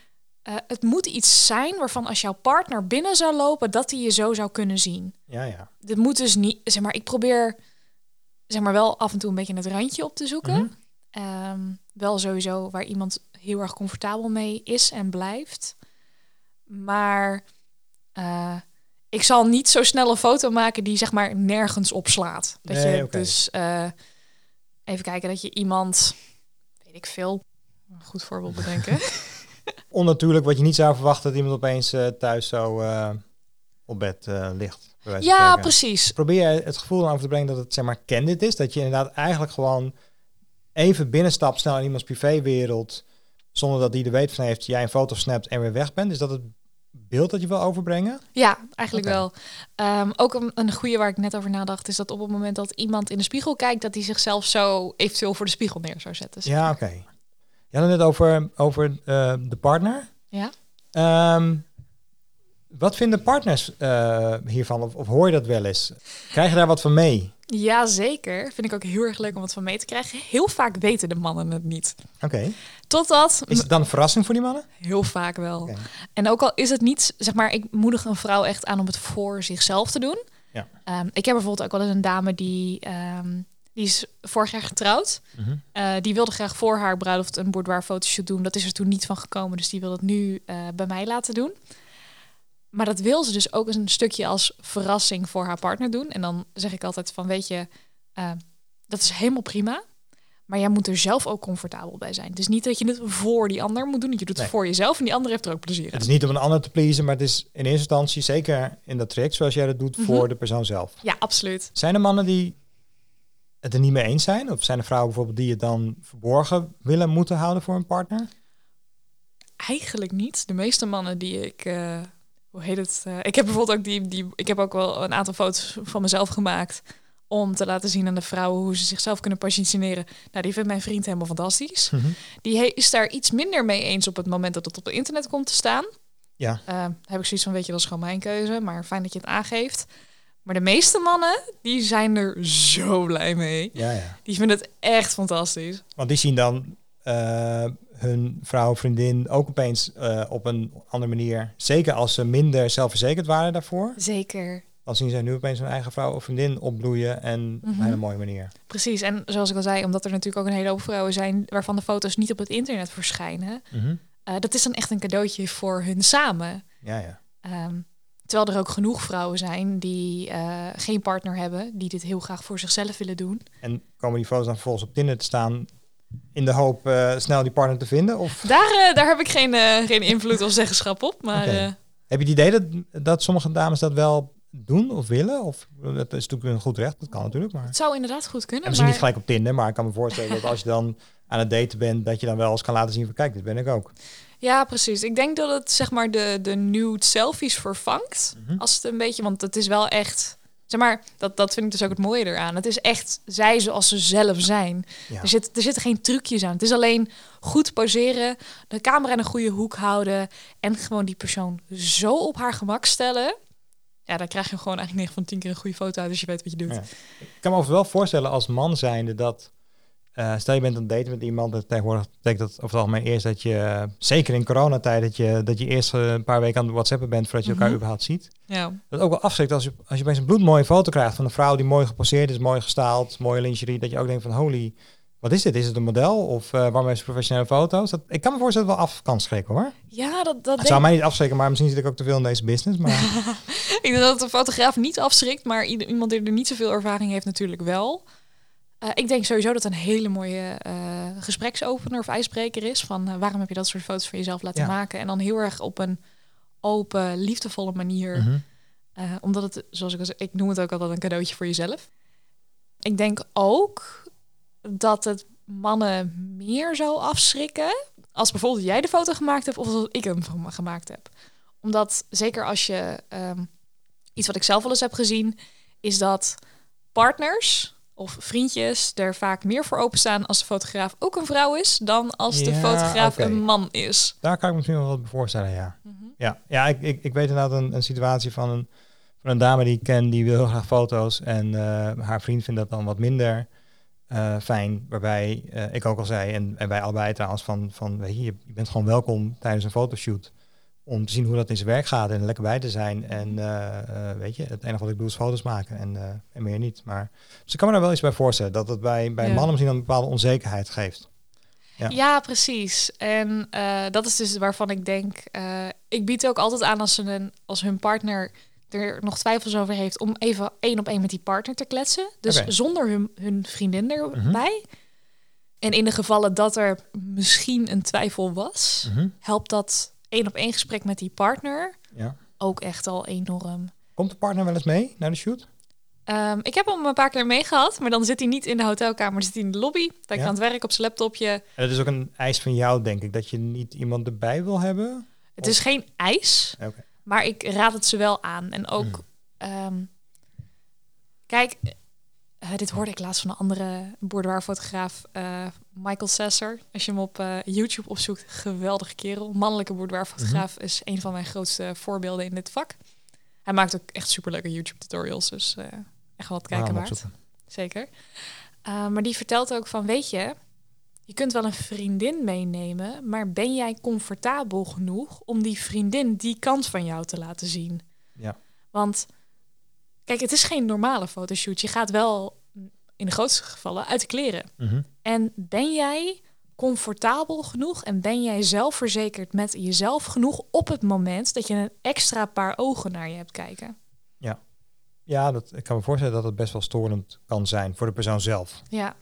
eh, het moet iets zijn waarvan als jouw partner binnen zou lopen, dat hij je zo zou kunnen zien. Ja, ja. Dit moet dus niet, zeg maar, ik probeer, zeg maar, wel af en toe een beetje het randje op te zoeken. Mhm. Ehm, wel sowieso waar iemand heel erg comfortabel mee is en blijft. Maar eh, ik zal niet zo snel een foto maken die zeg maar nergens opslaat. Dat Nee, je dus eh, even kijken dat je iemand, weet ik veel, een goed voorbeeld bedenken. (laughs) Onnatuurlijk wat je niet zou verwachten dat iemand opeens eh, thuis zo eh, op bed eh, ligt. ja, precies. Probeer je het gevoel over te brengen dat het zeg maar candid is. Dat je inderdaad eigenlijk gewoon even binnenstapt snel in iemands privéwereld. Zonder dat die er weet van heeft. Jij een foto snapt en weer weg bent. Is dat het beeld dat je wil overbrengen? Ja, eigenlijk wel. Ehm, ook een, een goede waar ik net over nadacht, is dat op het moment dat iemand in de spiegel kijkt, dat hij zichzelf zo eventueel voor de spiegel neer zou zetten. zeg Ja, oké. Je had het net over, over eh, de partner. Ja. Ehm, wat vinden partners eh, hiervan? Of, of hoor je dat wel eens? Krijg je daar wat van mee? Ja, zeker. Vind ik ook heel erg leuk om wat van mee te krijgen. Heel vaak weten de mannen het niet. Oké. Totdat, Is het dan een verrassing voor die mannen? heel vaak wel. En ook al is het niet, zeg maar, ik moedig een vrouw echt aan om het voor zichzelf te doen. Ja. Ehm, ik heb bijvoorbeeld ook wel eens een dame die, ehm, die is vorig jaar getrouwd. Mhm. Eh, die wilde graag voor haar bruiloft een boudoir fotoshoot doen. Dat is er toen niet van gekomen, dus die wil het nu eh, bij mij laten doen. Maar dat wil ze dus ook eens een stukje als verrassing voor haar partner doen. En dan zeg ik altijd van, weet je, eh, dat is helemaal prima. Maar jij moet er zelf ook comfortabel bij zijn. Dus niet dat je het voor die ander moet doen. Je doet Nee. het voor jezelf en die ander heeft er ook plezier Het in. is niet om een ander te pleasen, maar het is in eerste instantie, zeker in dat traject zoals jij dat doet, Mhm. voor de persoon zelf. Ja, absoluut. Zijn er mannen die het er niet mee eens zijn? Of zijn er vrouwen bijvoorbeeld die het dan verborgen willen moeten houden voor een partner? Eigenlijk niet. De meeste mannen die ik. eh, hoe heet het? eh, ik heb bijvoorbeeld ook die, die. Ik heb ook wel een aantal foto's van mezelf gemaakt. Om te laten zien aan de vrouwen hoe ze zichzelf kunnen positioneren. Nou, die vindt mijn vriend helemaal fantastisch. Die he- is daar iets minder mee eens op het moment dat het op het internet komt te staan. Ja. Eh, heb ik zoiets van, weet je, dat is gewoon mijn keuze. Maar fijn dat je het aangeeft. Maar de meeste mannen, die zijn er zo blij mee. Ja, ja. Die vinden het echt fantastisch. Want die zien dan eh, hun vrouw, vriendin ook opeens eh, op een andere manier. Zeker als ze minder zelfverzekerd waren daarvoor. Zeker. Dan zien ze nu opeens hun eigen vrouw of vriendin opbloeien en op een Mhm. hele mooie manier. Precies, en zoals ik al zei, omdat er natuurlijk ook een hele hoop vrouwen zijn waarvan de foto's niet op het internet verschijnen, eh, dat is dan echt een cadeautje voor hun samen. Ja, ja. Ehm, Terwijl er ook genoeg vrouwen zijn die eh, geen partner hebben, die dit heel graag voor zichzelf willen doen. En komen die foto's dan vervolgens op Tinder te staan in de hoop eh, snel die partner te vinden? Of Daar, daar heb ik geen, geen invloed of zeggenschap op. Maar heb je het idee dat, dat sommige dames dat wel doen of willen? Of dat is natuurlijk een goed recht, dat kan natuurlijk. Maar... het zou inderdaad goed En kunnen. misschien Maar, niet gelijk op Tinder, maar ik kan me voorstellen dat als je dan (laughs) aan het daten bent, dat je dan wel eens kan laten zien van kijk, dit ben ik ook. ja, precies. Ik denk dat het zeg maar de, de nude selfies vervangt. Mhm. Als het een beetje, want het is wel echt. Zeg maar, dat, dat vind ik dus ook het mooie eraan. Het is echt zij zoals ze zelf zijn. Ja. Er, zit, er zitten geen trucjes aan. Het is alleen goed poseren, de camera in een goede hoek houden en gewoon die persoon zo op haar gemak stellen. Ja, dan krijg je gewoon eigenlijk 9 van 10 keer een goede foto uit als je weet wat je doet. Ja. Ik kan me wel voorstellen als man zijnde dat, eh, stel je bent aan het daten met iemand, dat tegenwoordig betekent dat over het algemeen eerst dat je, zeker in coronatijd, dat je, dat je eerst eh, een paar weken aan het whatsappen bent voordat je elkaar Mhm. überhaupt ziet. Ja. Dat ook wel afschrikt als je, als je opeens een bloedmooie foto krijgt van een vrouw die mooi geposeerd is, mooi gestaald, mooie lingerie, dat je ook denkt van holy, wat is dit? Is het een model of uh, waarom heeft ze professionele foto's? Dat, ik kan me voorstellen dat het wel af kan schrikken hoor. Ja, dat, dat zou mij niet afschrikken, maar misschien zit ik ook te veel in deze business. Maar (laughs) ik. denk dat een fotograaf niet afschrikt, maar iemand die er niet zoveel ervaring heeft natuurlijk wel. Eh, ik denk sowieso dat een hele mooie eh, gespreksopener of ijsbreker is. Van eh, waarom heb je dat soort foto's van jezelf laten Ja. maken? En dan heel erg op een open, liefdevolle manier. Mhm. Eh, omdat het, zoals ik al zei, ik noem het ook altijd een cadeautje voor jezelf. Ik denk ook dat het mannen meer zou afschrikken als bijvoorbeeld jij de foto gemaakt hebt of als ik hem gema- gemaakt heb. Omdat zeker als je ehm, iets wat ik zelf wel eens heb gezien, is dat partners of vriendjes er vaak meer voor openstaan als de fotograaf ook een vrouw is dan als de Ja, fotograaf een man is. daar kan ik me misschien wel wat voorstellen, ja. Ja, ja ik, ik, ik weet inderdaad een, een situatie van een, van een dame die ik ken, die wil heel graag foto's. En eh, haar vriend vindt dat dan wat minder eh, fijn. Waarbij eh, ik ook al zei, en, en wij allebei trouwens, van, van weet je, je bent gewoon welkom tijdens een fotoshoot. Om te zien hoe dat in zijn werk gaat en er lekker bij te zijn. En eh, eh, weet je, het enige wat ik doe is foto's maken en, en meer niet. Maar, dus ik kan me daar wel iets bij voorstellen. Dat het bij, bij Ja. mannen misschien een bepaalde onzekerheid geeft. Ja. Ja, precies. En dat is dus waarvan ik denk, ik bied ook altijd aan als, ze een, als hun partner er nog twijfels over heeft, om even één op één met die partner te kletsen. Dus zonder hun, hun vriendin erbij. Mhm. En in de gevallen dat er misschien een twijfel was, Mhm. helpt dat één op één gesprek met die partner Ja. ook echt al enorm. Komt de partner wel eens mee naar de shoot? Ehm, ik heb hem een paar keer meegehad, maar dan zit hij niet in de hotelkamer, zit hij in de lobby. Daar Ja. aan het werk op zijn laptopje. En dat is ook een eis van jou, denk ik, dat je niet iemand erbij wil hebben. Het is geen ijs, Oké. Maar ik raad het ze wel aan. En ook, Mm. ehm, kijk, eh, dit hoorde ik laatst van een andere boudoir-fotograaf, eh, Michael Sasser. Als je hem op eh, YouTube opzoekt, geweldige kerel. Mannelijke boudoir-fotograaf Mhm. is een van mijn grootste voorbeelden in dit vak. Hij maakt ook echt superleuke YouTube-tutorials, dus eh, echt wel het kijken waard. Zeker. Uh, maar die vertelt ook van, weet je, je kunt wel een vriendin meenemen, maar ben jij comfortabel genoeg om die vriendin die kant van jou te laten zien? Ja. Want, kijk, het is geen normale fotoshoot. Je gaat wel, in de grootste gevallen, uit de kleren. Mhm. En ben jij comfortabel genoeg en ben jij zelfverzekerd met jezelf genoeg op het moment dat je een extra paar ogen naar je hebt kijken? Ja, dat, ik kan me voorstellen dat het best wel storend kan zijn voor de persoon zelf. Ja.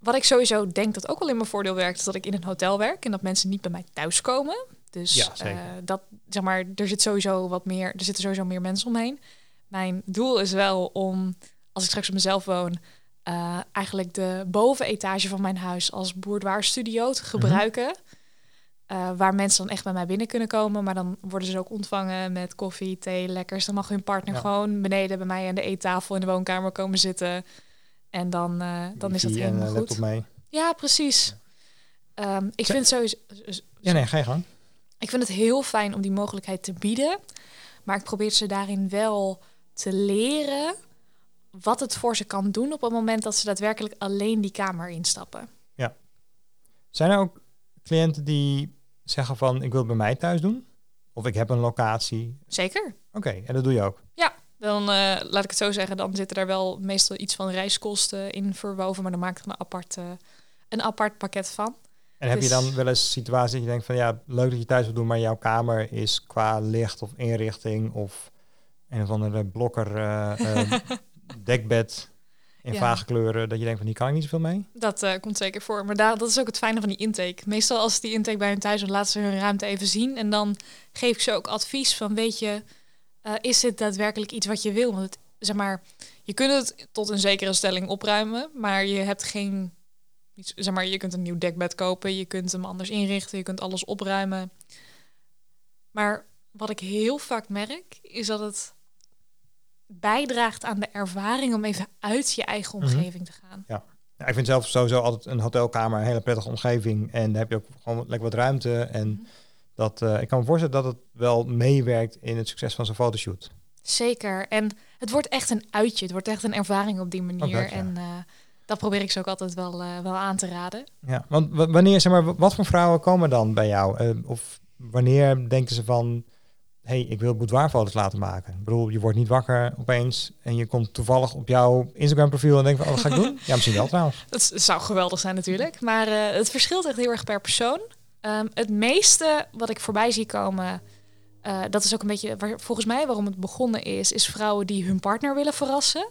Wat ik sowieso denk dat ook wel in mijn voordeel werkt, is dat ik in een hotel werk en dat mensen niet bij mij thuiskomen. Dus Ja, zeker. eh, dat zeg maar, er zit sowieso wat meer, er zitten sowieso meer mensen omheen. Mijn doel is wel om, als ik straks op mezelf woon, eh, eigenlijk de bovenetage van mijn huis als boudoir studio te gebruiken. Eh, waar mensen dan echt bij mij binnen kunnen komen. Maar dan worden ze ook ontvangen met koffie, thee, lekkers. Dan mag hun partner Ja. gewoon beneden bij mij aan de eettafel in de woonkamer komen zitten. En dan, eh, dan is dat Wifi en helemaal eh, goed. mee. Ja, precies. Ehm, ik vind sowieso... Ja, nee, ga je gang. Ik vind het heel fijn om die mogelijkheid te bieden. Maar ik probeer ze daarin wel te leren wat het voor ze kan doen op het moment dat ze daadwerkelijk alleen die kamer instappen. Zijn er ook cliënten die zeggen van ik wil het bij mij thuis doen? Of ik heb een locatie. Zeker. Oké, en dat doe je ook. Dan eh, laat ik het zo zeggen, dan zitten daar wel meestal iets van reiskosten in verwoven, maar dan maak ik er een apart, eh, een apart pakket van. En heb je Dus- dan wel eens situaties dat je denkt van ja, leuk dat je thuis wil doen, maar jouw kamer is qua licht of inrichting of een of andere blokker eh, (laughs) dekbed in Ja. vage kleuren, dat je denkt van hier kan ik niet zoveel mee? Dat komt zeker voor. Maar daar, dat is ook het fijne van die intake. Meestal als die intake bij hun thuis is, laten ze hun ruimte even zien. En dan geef ik ze ook advies van, weet je, eh, is dit daadwerkelijk iets wat je wil? Want het, zeg maar, je kunt het tot een zekere stelling opruimen, maar je hebt geen, zeg maar, je kunt een nieuw dekbed kopen, je kunt hem anders inrichten, je kunt alles opruimen. Maar wat ik heel vaak merk, is dat het bijdraagt aan de ervaring om even uit je eigen Mhm. omgeving te gaan. Ja, ik vind zelf sowieso altijd een hotelkamer een hele prettige omgeving. En daar heb je ook gewoon lekker wat ruimte. En Mhm. Dat, eh, ik kan me voorstellen dat het wel meewerkt in het succes van zo'n fotoshoot. Zeker. En het wordt echt een uitje. Het wordt echt een ervaring op die manier. dat, ja. En eh, dat probeer ik ze ook altijd wel, eh, wel aan te raden. Ja, want wanneer, zeg maar, wat voor vrouwen komen dan bij jou? Of wanneer denken ze van, hey, ik wil boudoirfoto's laten maken? Ik bedoel, je wordt niet wakker opeens en je komt toevallig op jouw Instagram profiel en denkt van, oh, wat ga ik doen? Ja, misschien wel trouwens. (laughs) Dat zou geweldig zijn natuurlijk. Maar het verschilt echt heel erg per persoon. Ehm, het meeste wat ik voorbij zie komen... eh, dat is ook een beetje waar, volgens mij waarom het begonnen is... is vrouwen die hun partner willen verrassen.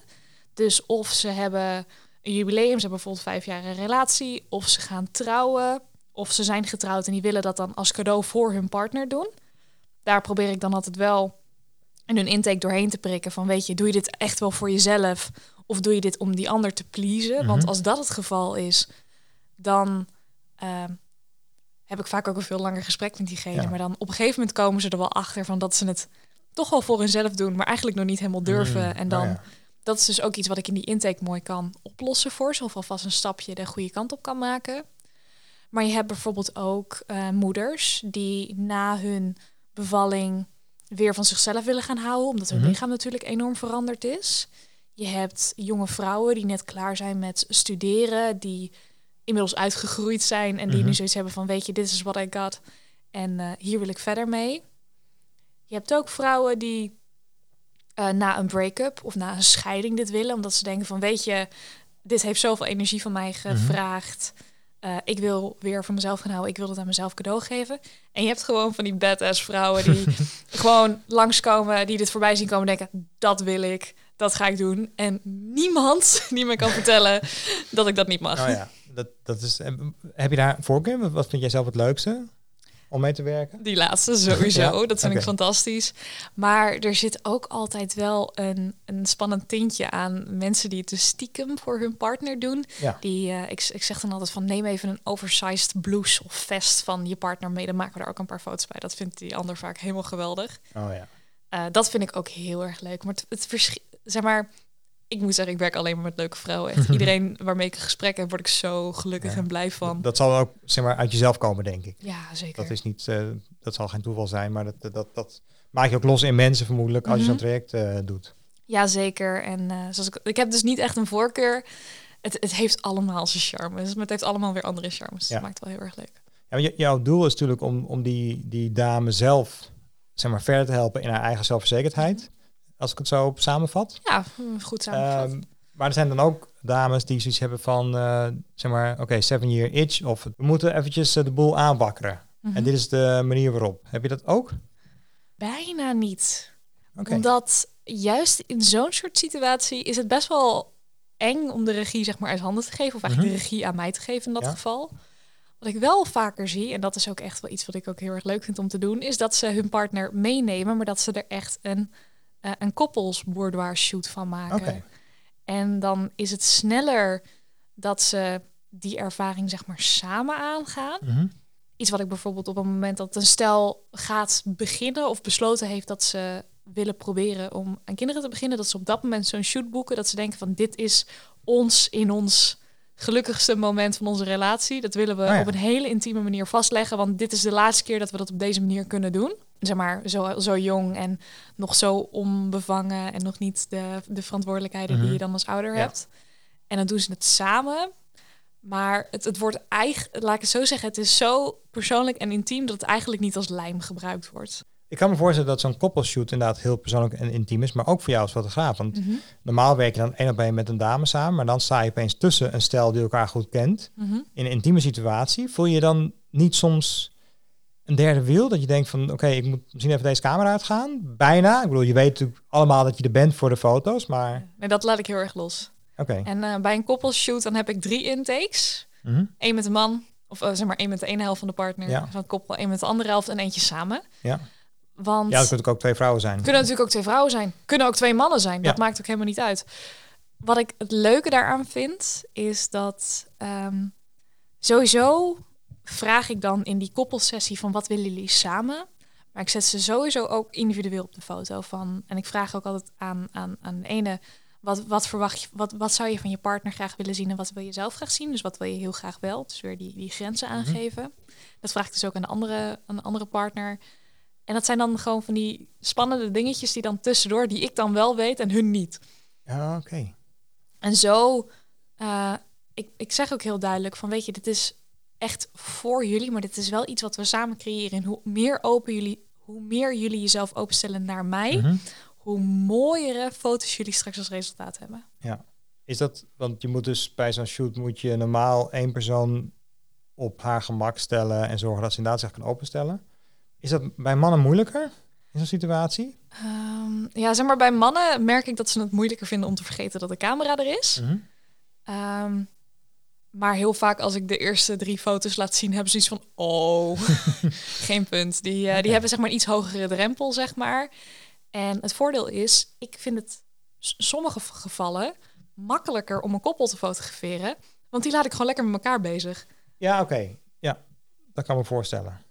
Dus of ze hebben een jubileum, ze hebben bijvoorbeeld vijf jaar een relatie... of ze gaan trouwen, of ze zijn getrouwd... en die willen dat dan als cadeau voor hun partner doen. Daar probeer ik dan altijd wel in hun intake doorheen te prikken... van weet je, doe je dit echt wel voor jezelf... of doe je dit om die ander te pleasen? Want Mhm. als dat het geval is, dan... ehm, heb ik vaak ook een veel langer gesprek met diegene. Ja. Maar dan op een gegeven moment komen ze er wel achter van dat ze het toch wel voor hunzelf doen, maar eigenlijk nog niet helemaal durven. Mm, en nou dan, ja. dat is dus ook iets wat ik in die intake mooi kan oplossen voor ze, of alvast een stapje de goede kant op kan maken. Maar je hebt bijvoorbeeld ook eh, moeders die na hun bevalling weer van zichzelf willen gaan houden, omdat hun Mhm. lichaam natuurlijk enorm veranderd is. Je hebt jonge vrouwen die net klaar zijn met studeren, die inmiddels uitgegroeid zijn en die Mhm. nu zoiets hebben van, weet je, dit is what I got en eh, hier wil ik verder mee. Je hebt ook vrouwen die eh, na een break-up of na een scheiding dit willen, omdat ze denken van, weet je, dit heeft zoveel energie van mij gevraagd. Eh, ik wil weer voor mezelf gaan houden. Ik wil het aan mezelf cadeau geven. En je hebt gewoon van die badass vrouwen die (laughs) gewoon langskomen, die dit voorbij zien komen, denken: dat wil ik, dat ga ik doen. En niemand (laughs) die me kan vertellen dat ik dat niet mag. Oh ja, dat, dat is, eh, heb je daar een voorkeur? Wat- vind jij zelf het leukste om mee te werken? Die laatste sowieso, (laughs) Ja? dat vind ik fantastisch. Maar er zit ook altijd wel een, een spannend tintje aan mensen die het dus stiekem voor hun partner doen. Ja. Die, eh, ik, ik zeg dan altijd van neem even een oversized blouse of vest van je partner mee. Dan maken we er ook een paar foto's bij. Dat vindt die ander vaak helemaal geweldig. Oh ja. Eh, dat vind ik ook heel erg leuk. Maar het, het verschi- zeg maar, ik moet zeggen, ik werk alleen maar met leuke vrouwen. Echt iedereen waarmee ik een gesprek heb, word ik zo gelukkig Ja. en blij van. Dat zal ook zeg maar, uit jezelf komen, denk ik. Ja, zeker. Dat, is niet, eh, dat zal geen toeval zijn, maar dat, dat, dat maak je ook los in mensen vermoedelijk als je Mhm. zo'n traject eh, doet. Ja, zeker. En eh, zoals ik, ik heb dus niet echt een voorkeur. Het, het heeft allemaal zijn charmes. Maar het heeft allemaal weer andere charmes. Ja. Dat maakt het wel heel erg leuk. Ja, maar jouw doel is natuurlijk om, om die, die dame zelf zeg maar, verder te helpen in haar eigen zelfverzekerdheid. Als ik het zo samenvat. Ja, goed samengevat. Ehm, maar er zijn dan ook dames die zoiets hebben van, eh, zeg maar, oké, seven year itch. Of we moeten eventjes eh, de boel aanwakkeren. Mhm. En dit is de manier waarop. Heb je dat ook? Bijna niet. Oké. Omdat juist in zo'n soort situatie is het best wel eng om de regie zeg maar uit handen te geven. Of eigenlijk Mhm. de regie aan mij te geven in dat Ja. geval. Wat ik wel vaker zie, en dat is ook echt wel iets wat ik ook heel erg leuk vind om te doen, is dat ze hun partner meenemen, maar dat ze er echt een, eh een koppels boudoir shoot van maken. En dan is het sneller dat ze die ervaring zeg maar samen aangaan. Mhm. Iets wat ik bijvoorbeeld op het moment dat een stel gaat beginnen of besloten heeft dat ze willen proberen om aan kinderen te beginnen, dat ze op dat moment zo'n shoot boeken, dat ze denken van dit is ons in ons gelukkigste moment van onze relatie. Dat willen we Oh ja. op een hele intieme manier vastleggen, want dit is de laatste keer dat we dat op deze manier kunnen doen. Zeg maar, zo, zo jong en nog zo onbevangen en nog niet de, de verantwoordelijkheden Mhm. die je dan als ouder Ja. hebt. En dan doen ze het samen. Maar het, het wordt eigenlijk, laat ik het zo zeggen, het is zo persoonlijk en intiem dat het eigenlijk niet als lijm gebruikt wordt. Ik kan me voorstellen dat zo'n koppelshoot inderdaad heel persoonlijk en intiem is, maar ook voor jou als fotograaf. Want Mhm. normaal werk je dan één op één met een dame samen, maar dan sta je opeens tussen een stel die elkaar goed kent. Mhm. In een intieme situatie voel je dan niet soms een derde wiel? Dat je denkt van, oké, ik moet misschien even deze camera uitgaan? Bijna. Ik bedoel, je weet natuurlijk allemaal dat je er bent voor de foto's, maar... Nee, dat laat ik heel erg los. Oké. En eh, bij een koppelshoot dan heb ik drie intakes. Mhm. Eén met de man, of eh, zeg maar één met de ene helft van de partner Ja. van het koppel, één met de andere helft en eentje samen. Ja. Want Ja, dat kunnen ook twee vrouwen zijn. kunnen natuurlijk ook twee vrouwen zijn, kunnen ook twee mannen zijn. Dat Ja. maakt ook helemaal niet uit. Wat ik het leuke daaraan vind, is dat ehm, sowieso vraag ik dan in die koppelsessie van wat willen jullie samen? Maar ik zet ze sowieso ook individueel op de foto van. En ik vraag ook altijd aan, aan, aan de ene. Wat, wat verwacht je, wat, wat zou je van je partner graag willen zien en wat wil je zelf graag zien? Dus wat wil je heel graag wel? Dus weer die, die grenzen aangeven. Dat vraag ik dus ook aan de andere, aan de andere partner. En dat zijn dan gewoon van die spannende dingetjes die dan tussendoor, die ik dan wel weet en hun niet. Ja, oké. En zo, eh, ik, ik zeg ook heel duidelijk van, weet je, dit is echt voor jullie, maar dit is wel iets wat we samen creëren. En hoe meer open jullie, hoe meer jullie jezelf openstellen naar mij, Mhm. hoe mooiere foto's jullie straks als resultaat hebben. Is dat, want je moet dus bij zo'n shoot moet je normaal één persoon op haar gemak stellen en zorgen dat ze inderdaad zich kan openstellen. Is dat bij mannen moeilijker in zo'n situatie? Ehm, ja, zeg maar, bij mannen merk ik dat ze het moeilijker vinden om te vergeten dat de camera er is. Mhm. Ehm, maar heel vaak als ik de eerste drie foto's laat zien, hebben ze iets van, oh, (laughs) geen punt. Die, eh, die hebben zeg maar een iets hogere drempel, zeg maar. En het voordeel is, ik vind het sommige gevallen makkelijker om een koppel te fotograferen. Want die laat ik gewoon lekker met elkaar bezig. Ja, oké. Ja, dat kan me voorstellen.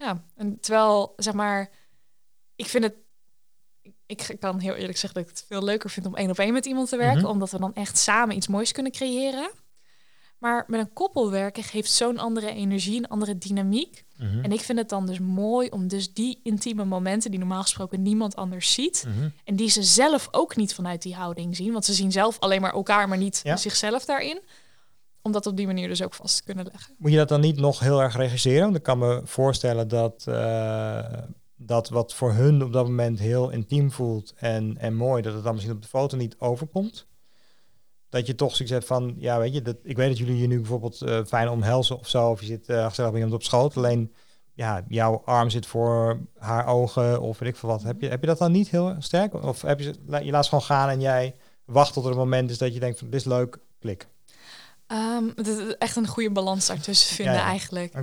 Ja, en terwijl, zeg maar, ik vind het... Ik kan heel eerlijk zeggen dat ik het veel leuker vind om één op één met iemand te werken. Mhm. Omdat we dan echt samen iets moois kunnen creëren. Maar met een koppel werken geeft zo'n andere energie, een andere dynamiek. Mhm. En ik vind het dan dus mooi om dus die intieme momenten die normaal gesproken niemand anders ziet. Mhm. En die ze zelf ook niet vanuit die houding zien. Want ze zien zelf alleen maar elkaar, maar niet Ja. zichzelf daarin. Om dat op die manier dus ook vast te kunnen leggen. Moet je dat dan niet nog heel erg regisseren? Want ik kan me voorstellen dat, eh, dat wat voor hun op dat moment heel intiem voelt en, en mooi, dat het dan misschien op de foto niet overkomt. Dat je toch zoiets hebt van, ja weet je, dat, ik weet dat jullie je nu bijvoorbeeld eh, fijn omhelzen of zo, of je zit eh gezellig bij iemand op schoot, alleen ja, jouw arm zit voor haar ogen of weet ik veel wat. Heb je, heb je dat dan niet heel sterk? Of heb je, je laat gewoon gaan en jij wacht tot er een moment is dat je denkt van, dit is leuk, klik. Ehm, het is echt een goede balans daartussen vinden Ja, ja. eigenlijk.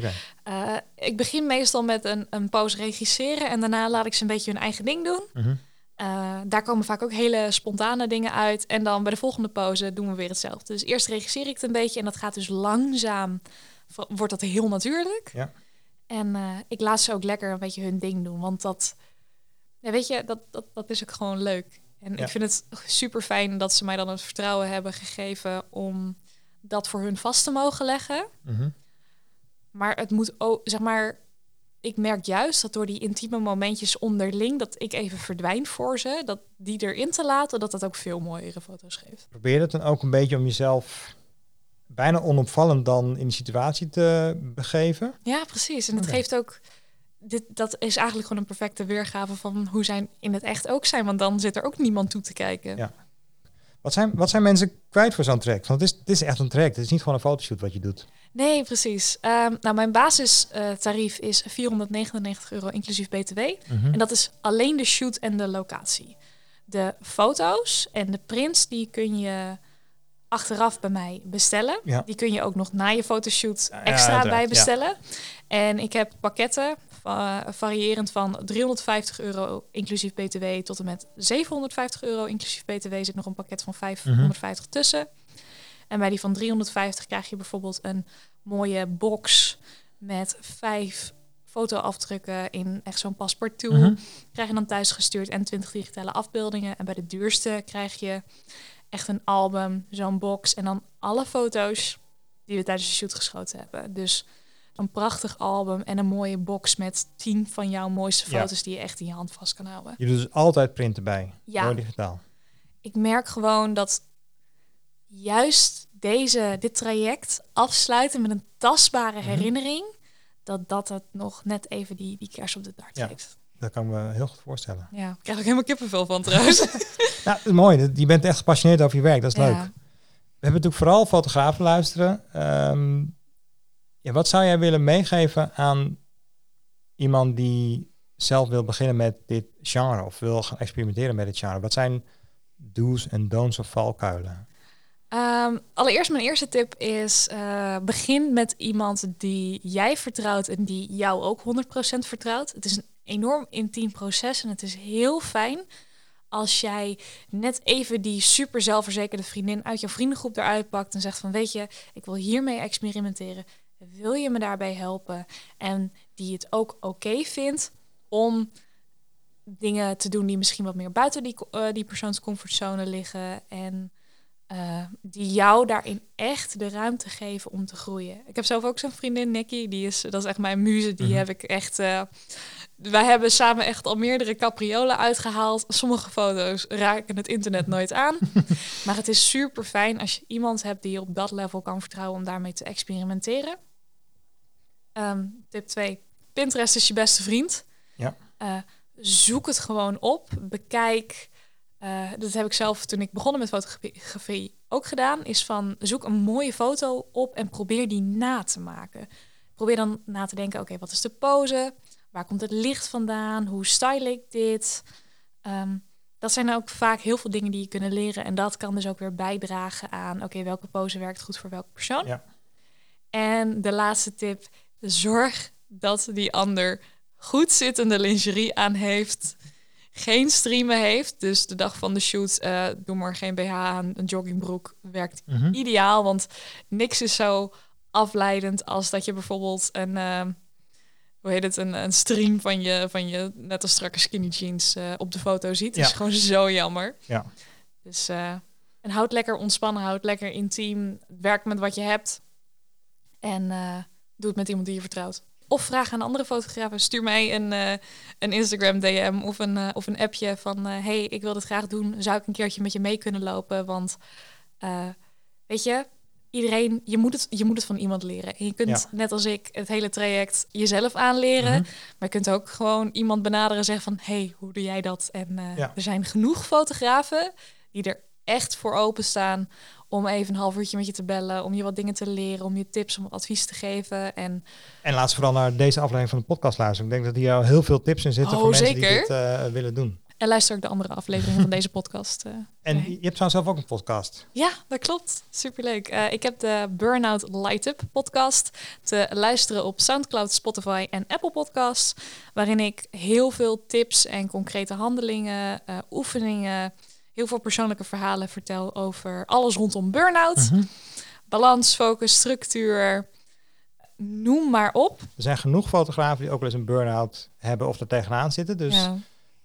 Eh, ik begin meestal met een, een pauze regisseren en daarna laat ik ze een beetje hun eigen ding doen. Mhm. Eh, daar komen vaak ook hele spontane dingen uit. En dan bij de volgende pauze doen we weer hetzelfde. Dus eerst regisseer ik het een beetje en dat gaat dus langzaam, wordt dat heel natuurlijk. Ja. En eh, ik laat ze ook lekker een beetje hun ding doen, want dat, ja, weet je, dat, dat, dat is ook gewoon leuk. En ik vind het super fijn dat ze mij dan het vertrouwen hebben gegeven om dat voor hun vast te mogen leggen. Mhm. Maar het moet ook, zeg maar, ik merk juist dat door die intieme momentjes onderling, dat ik even verdwijn voor ze, dat die erin te laten, dat dat ook veel mooiere foto's geeft. Probeer het dan ook een beetje om jezelf bijna onopvallend dan in die situatie te begeven. Ja, precies. En het geeft ook, dit, dat is eigenlijk gewoon een perfecte weergave van hoe zij in het echt ook zijn, want dan zit er ook niemand toe te kijken. Ja. Wat zijn, wat zijn mensen kwijt voor zo'n track? Want het is, het is echt een track. Het is niet gewoon een fotoshoot wat je doet. Nee, precies. Ehm, nou, mijn basistarief is 499 euro inclusief BTW. Mhm. En dat is alleen de shoot en de locatie. De foto's en de prints, die kun je achteraf bij mij bestellen. Ja. Die kun je ook nog na je fotoshoot extra bij ja. bestellen. En ik heb pakketten va- variërend van 350 euro inclusief BTW tot en met 750 euro inclusief BTW zit nog een pakket van 550 tussen. En bij die van 350 krijg je bijvoorbeeld een mooie box met vijf fotoafdrukken in echt zo'n paspartout. Mhm. Krijg je dan thuis gestuurd en 20 digitale afbeeldingen. En bij de duurste krijg je echt een album, zo'n box en dan alle foto's die we tijdens de shoot geschoten hebben. Dus een prachtig album en een mooie box met 10 van jouw mooiste Ja. foto's die je echt in je hand vast kan houden. Je doet dus altijd printen bij. Ja. Door digitaal. ik merk gewoon dat juist deze, dit traject afsluiten met een tastbare Mhm. herinnering, dat dat het nog net even die, die kers op de taart Ja. Dat kan ik me heel goed voorstellen. Ja, ik krijg ook helemaal kippenvel van trouwens. (laughs) Nou, mooi. Je bent echt gepassioneerd over je werk. Dat is leuk. We hebben natuurlijk vooral fotografen luisteren. Ehm, wat zou jij willen meegeven aan iemand die zelf wil beginnen met dit genre of wil gaan experimenteren met dit genre? Wat zijn do's en don'ts of valkuilen? Um, allereerst mijn eerste tip is uh, begin met iemand die jij vertrouwt en die jou ook 100% vertrouwt. Het is een enorm intiem proces en het is heel fijn als jij net even die super zelfverzekerde vriendin uit jouw vriendengroep eruit pakt en zegt van weet je, ik wil hiermee experimenteren. Wil je me daarbij helpen? En die het ook oké vindt om dingen te doen die misschien wat meer buiten die, uh, die persoons comfortzone liggen. En uh, die jou daarin echt de ruimte geven om te groeien. Ik heb zelf ook zo'n vriendin, Nicky. Die is, dat is echt mijn muze. Die mhm. heb ik echt. Uh, wij hebben samen echt al meerdere capriolen uitgehaald. Sommige foto's raken het internet nooit aan. (laughs) maar het is super fijn als je iemand hebt die je op dat level kan vertrouwen om daarmee te experimenteren. Um, tip 2. Pinterest is je beste vriend. Ja. Uh, zoek het gewoon op. Bekijk uh, dat heb ik zelf toen ik begonnen met fotografie ook gedaan. Is van zoek een mooie foto op en probeer die na te maken. Probeer dan na te denken, oké, wat is de pose? Waar komt het licht vandaan? Hoe style ik dit? Um, dat zijn ook vaak heel veel dingen die je kunnen leren. En dat kan dus ook weer bijdragen aan, oké, welke pose werkt goed voor welke persoon? Ja. En de laatste tip, zorg dat die ander goed zittende lingerie aan heeft geen streamen heeft. Dus de dag van de shoot, uh, doe maar geen BH aan, een joggingbroek werkt mhm. ideaal. Want niks is zo afleidend als dat je bijvoorbeeld een, uh, hoe heet het, een, een stream van je, van je net als strakke skinny jeans uh, op de foto ziet. Dat is gewoon zo jammer. Ja. Dus en houd lekker ontspannen, houd lekker intiem, werk met wat je hebt en doe het met iemand die je vertrouwt. Of vraag aan andere fotografen. Stuur mij een, uh, een Instagram DM of een, uh, of een appje van... Uh, hey, ik wil dit graag doen. Zou ik een keertje met je mee kunnen lopen? Want weet je, iedereen... Je moet, het, je moet het van iemand leren. En je kunt, net als ik, het hele traject jezelf aanleren. Mhm. Maar je kunt ook gewoon iemand benaderen en zeggen van... hey, hoe doe jij dat? En ja. er zijn genoeg fotografen die er echt voor openstaan om even een half uurtje met je te bellen, om je wat dingen te leren, om je tips, om advies te geven. En, en laat ze vooral naar deze aflevering van de podcast luisteren. Ik denk dat hier al heel veel tips in zitten oh, voor mensen die dit uh, willen doen. En luister ook de andere afleveringen van deze podcast. Uh, en je hebt trouwens zelf ook een podcast. Ja, dat klopt. Superleuk. Uh, ik heb de Burnout Light Up podcast te luisteren op SoundCloud, Spotify en Apple Podcasts. Waarin ik heel veel tips en concrete handelingen, uh, oefeningen, heel veel persoonlijke verhalen vertel over alles rondom burn-out. Mhm. Balans, focus, structuur. Noem maar op. Er zijn genoeg fotografen die ook wel eens een burn-out hebben of er tegenaan zitten. Dus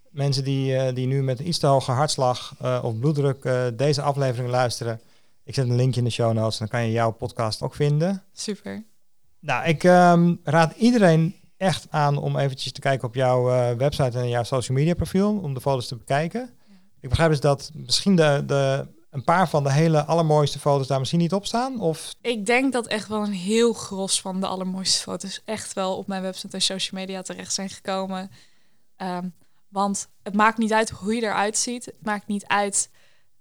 mensen die, uh, die nu met een iets te hoge hartslag uh, of bloeddruk uh, deze aflevering luisteren. Ik zet een linkje in de show notes. Dan kan je jouw podcast ook vinden. Super. Nou, ik um, raad iedereen echt aan om eventjes te kijken op jouw website en jouw social media profiel. Om de foto's te bekijken. Ik begrijp dus dat misschien de, de, een paar van de hele allermooiste foto's daar misschien niet op staan? Of? Ik denk dat echt wel een heel gros van de allermooiste foto's echt wel op mijn website en social media terecht zijn gekomen. Ehm, want het maakt niet uit hoe je eruit ziet. Het maakt niet uit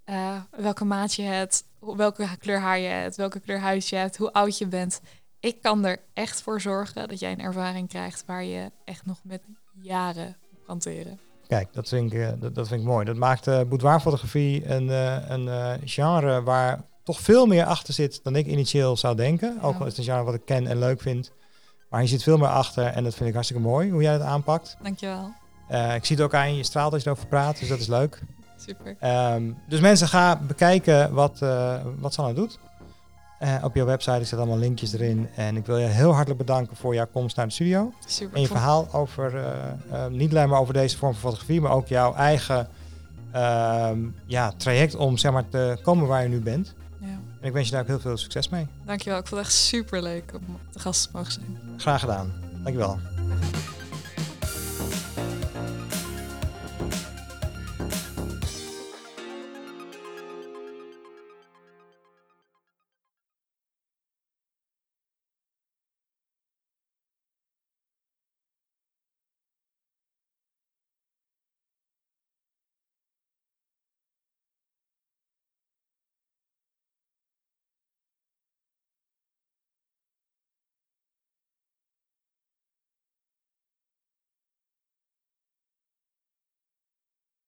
uh, welke maat je hebt, welke kleur haar je hebt, welke kleur huis je hebt, hoe oud je bent. Ik kan er echt voor zorgen dat jij een ervaring krijgt waar je echt nog met jaren op kan teren. Kijk, dat vind ik, eh, dat, dat vind ik mooi. Dat maakt uh, boudoirfotografie een, uh, een genre waar toch veel meer achter zit dan ik initieel zou denken. Ook al is het een genre wat ik ken en leuk vind. Maar je zit veel meer achter en dat vind ik hartstikke mooi hoe jij het aanpakt. Dankjewel. Uh, ik zie het ook aan je straalt als je erover praat, dus dat is leuk. Super. Um, dus mensen, gaan bekijken wat, wat Sanne doet. Uh, op jouw website zet allemaal linkjes erin. En ik wil je heel hartelijk bedanken voor jouw komst naar de studio. Super. En je verhaal over, uh, uh, niet alleen maar over deze vorm van fotografie, maar ook jouw eigen ehm, ja, traject om zeg maar, te komen waar je nu bent. Ja. En ik wens je daar ook heel veel succes mee. Dankjewel, ik vond het echt super leuk om te gast te mogen zijn. Graag gedaan. Dankjewel.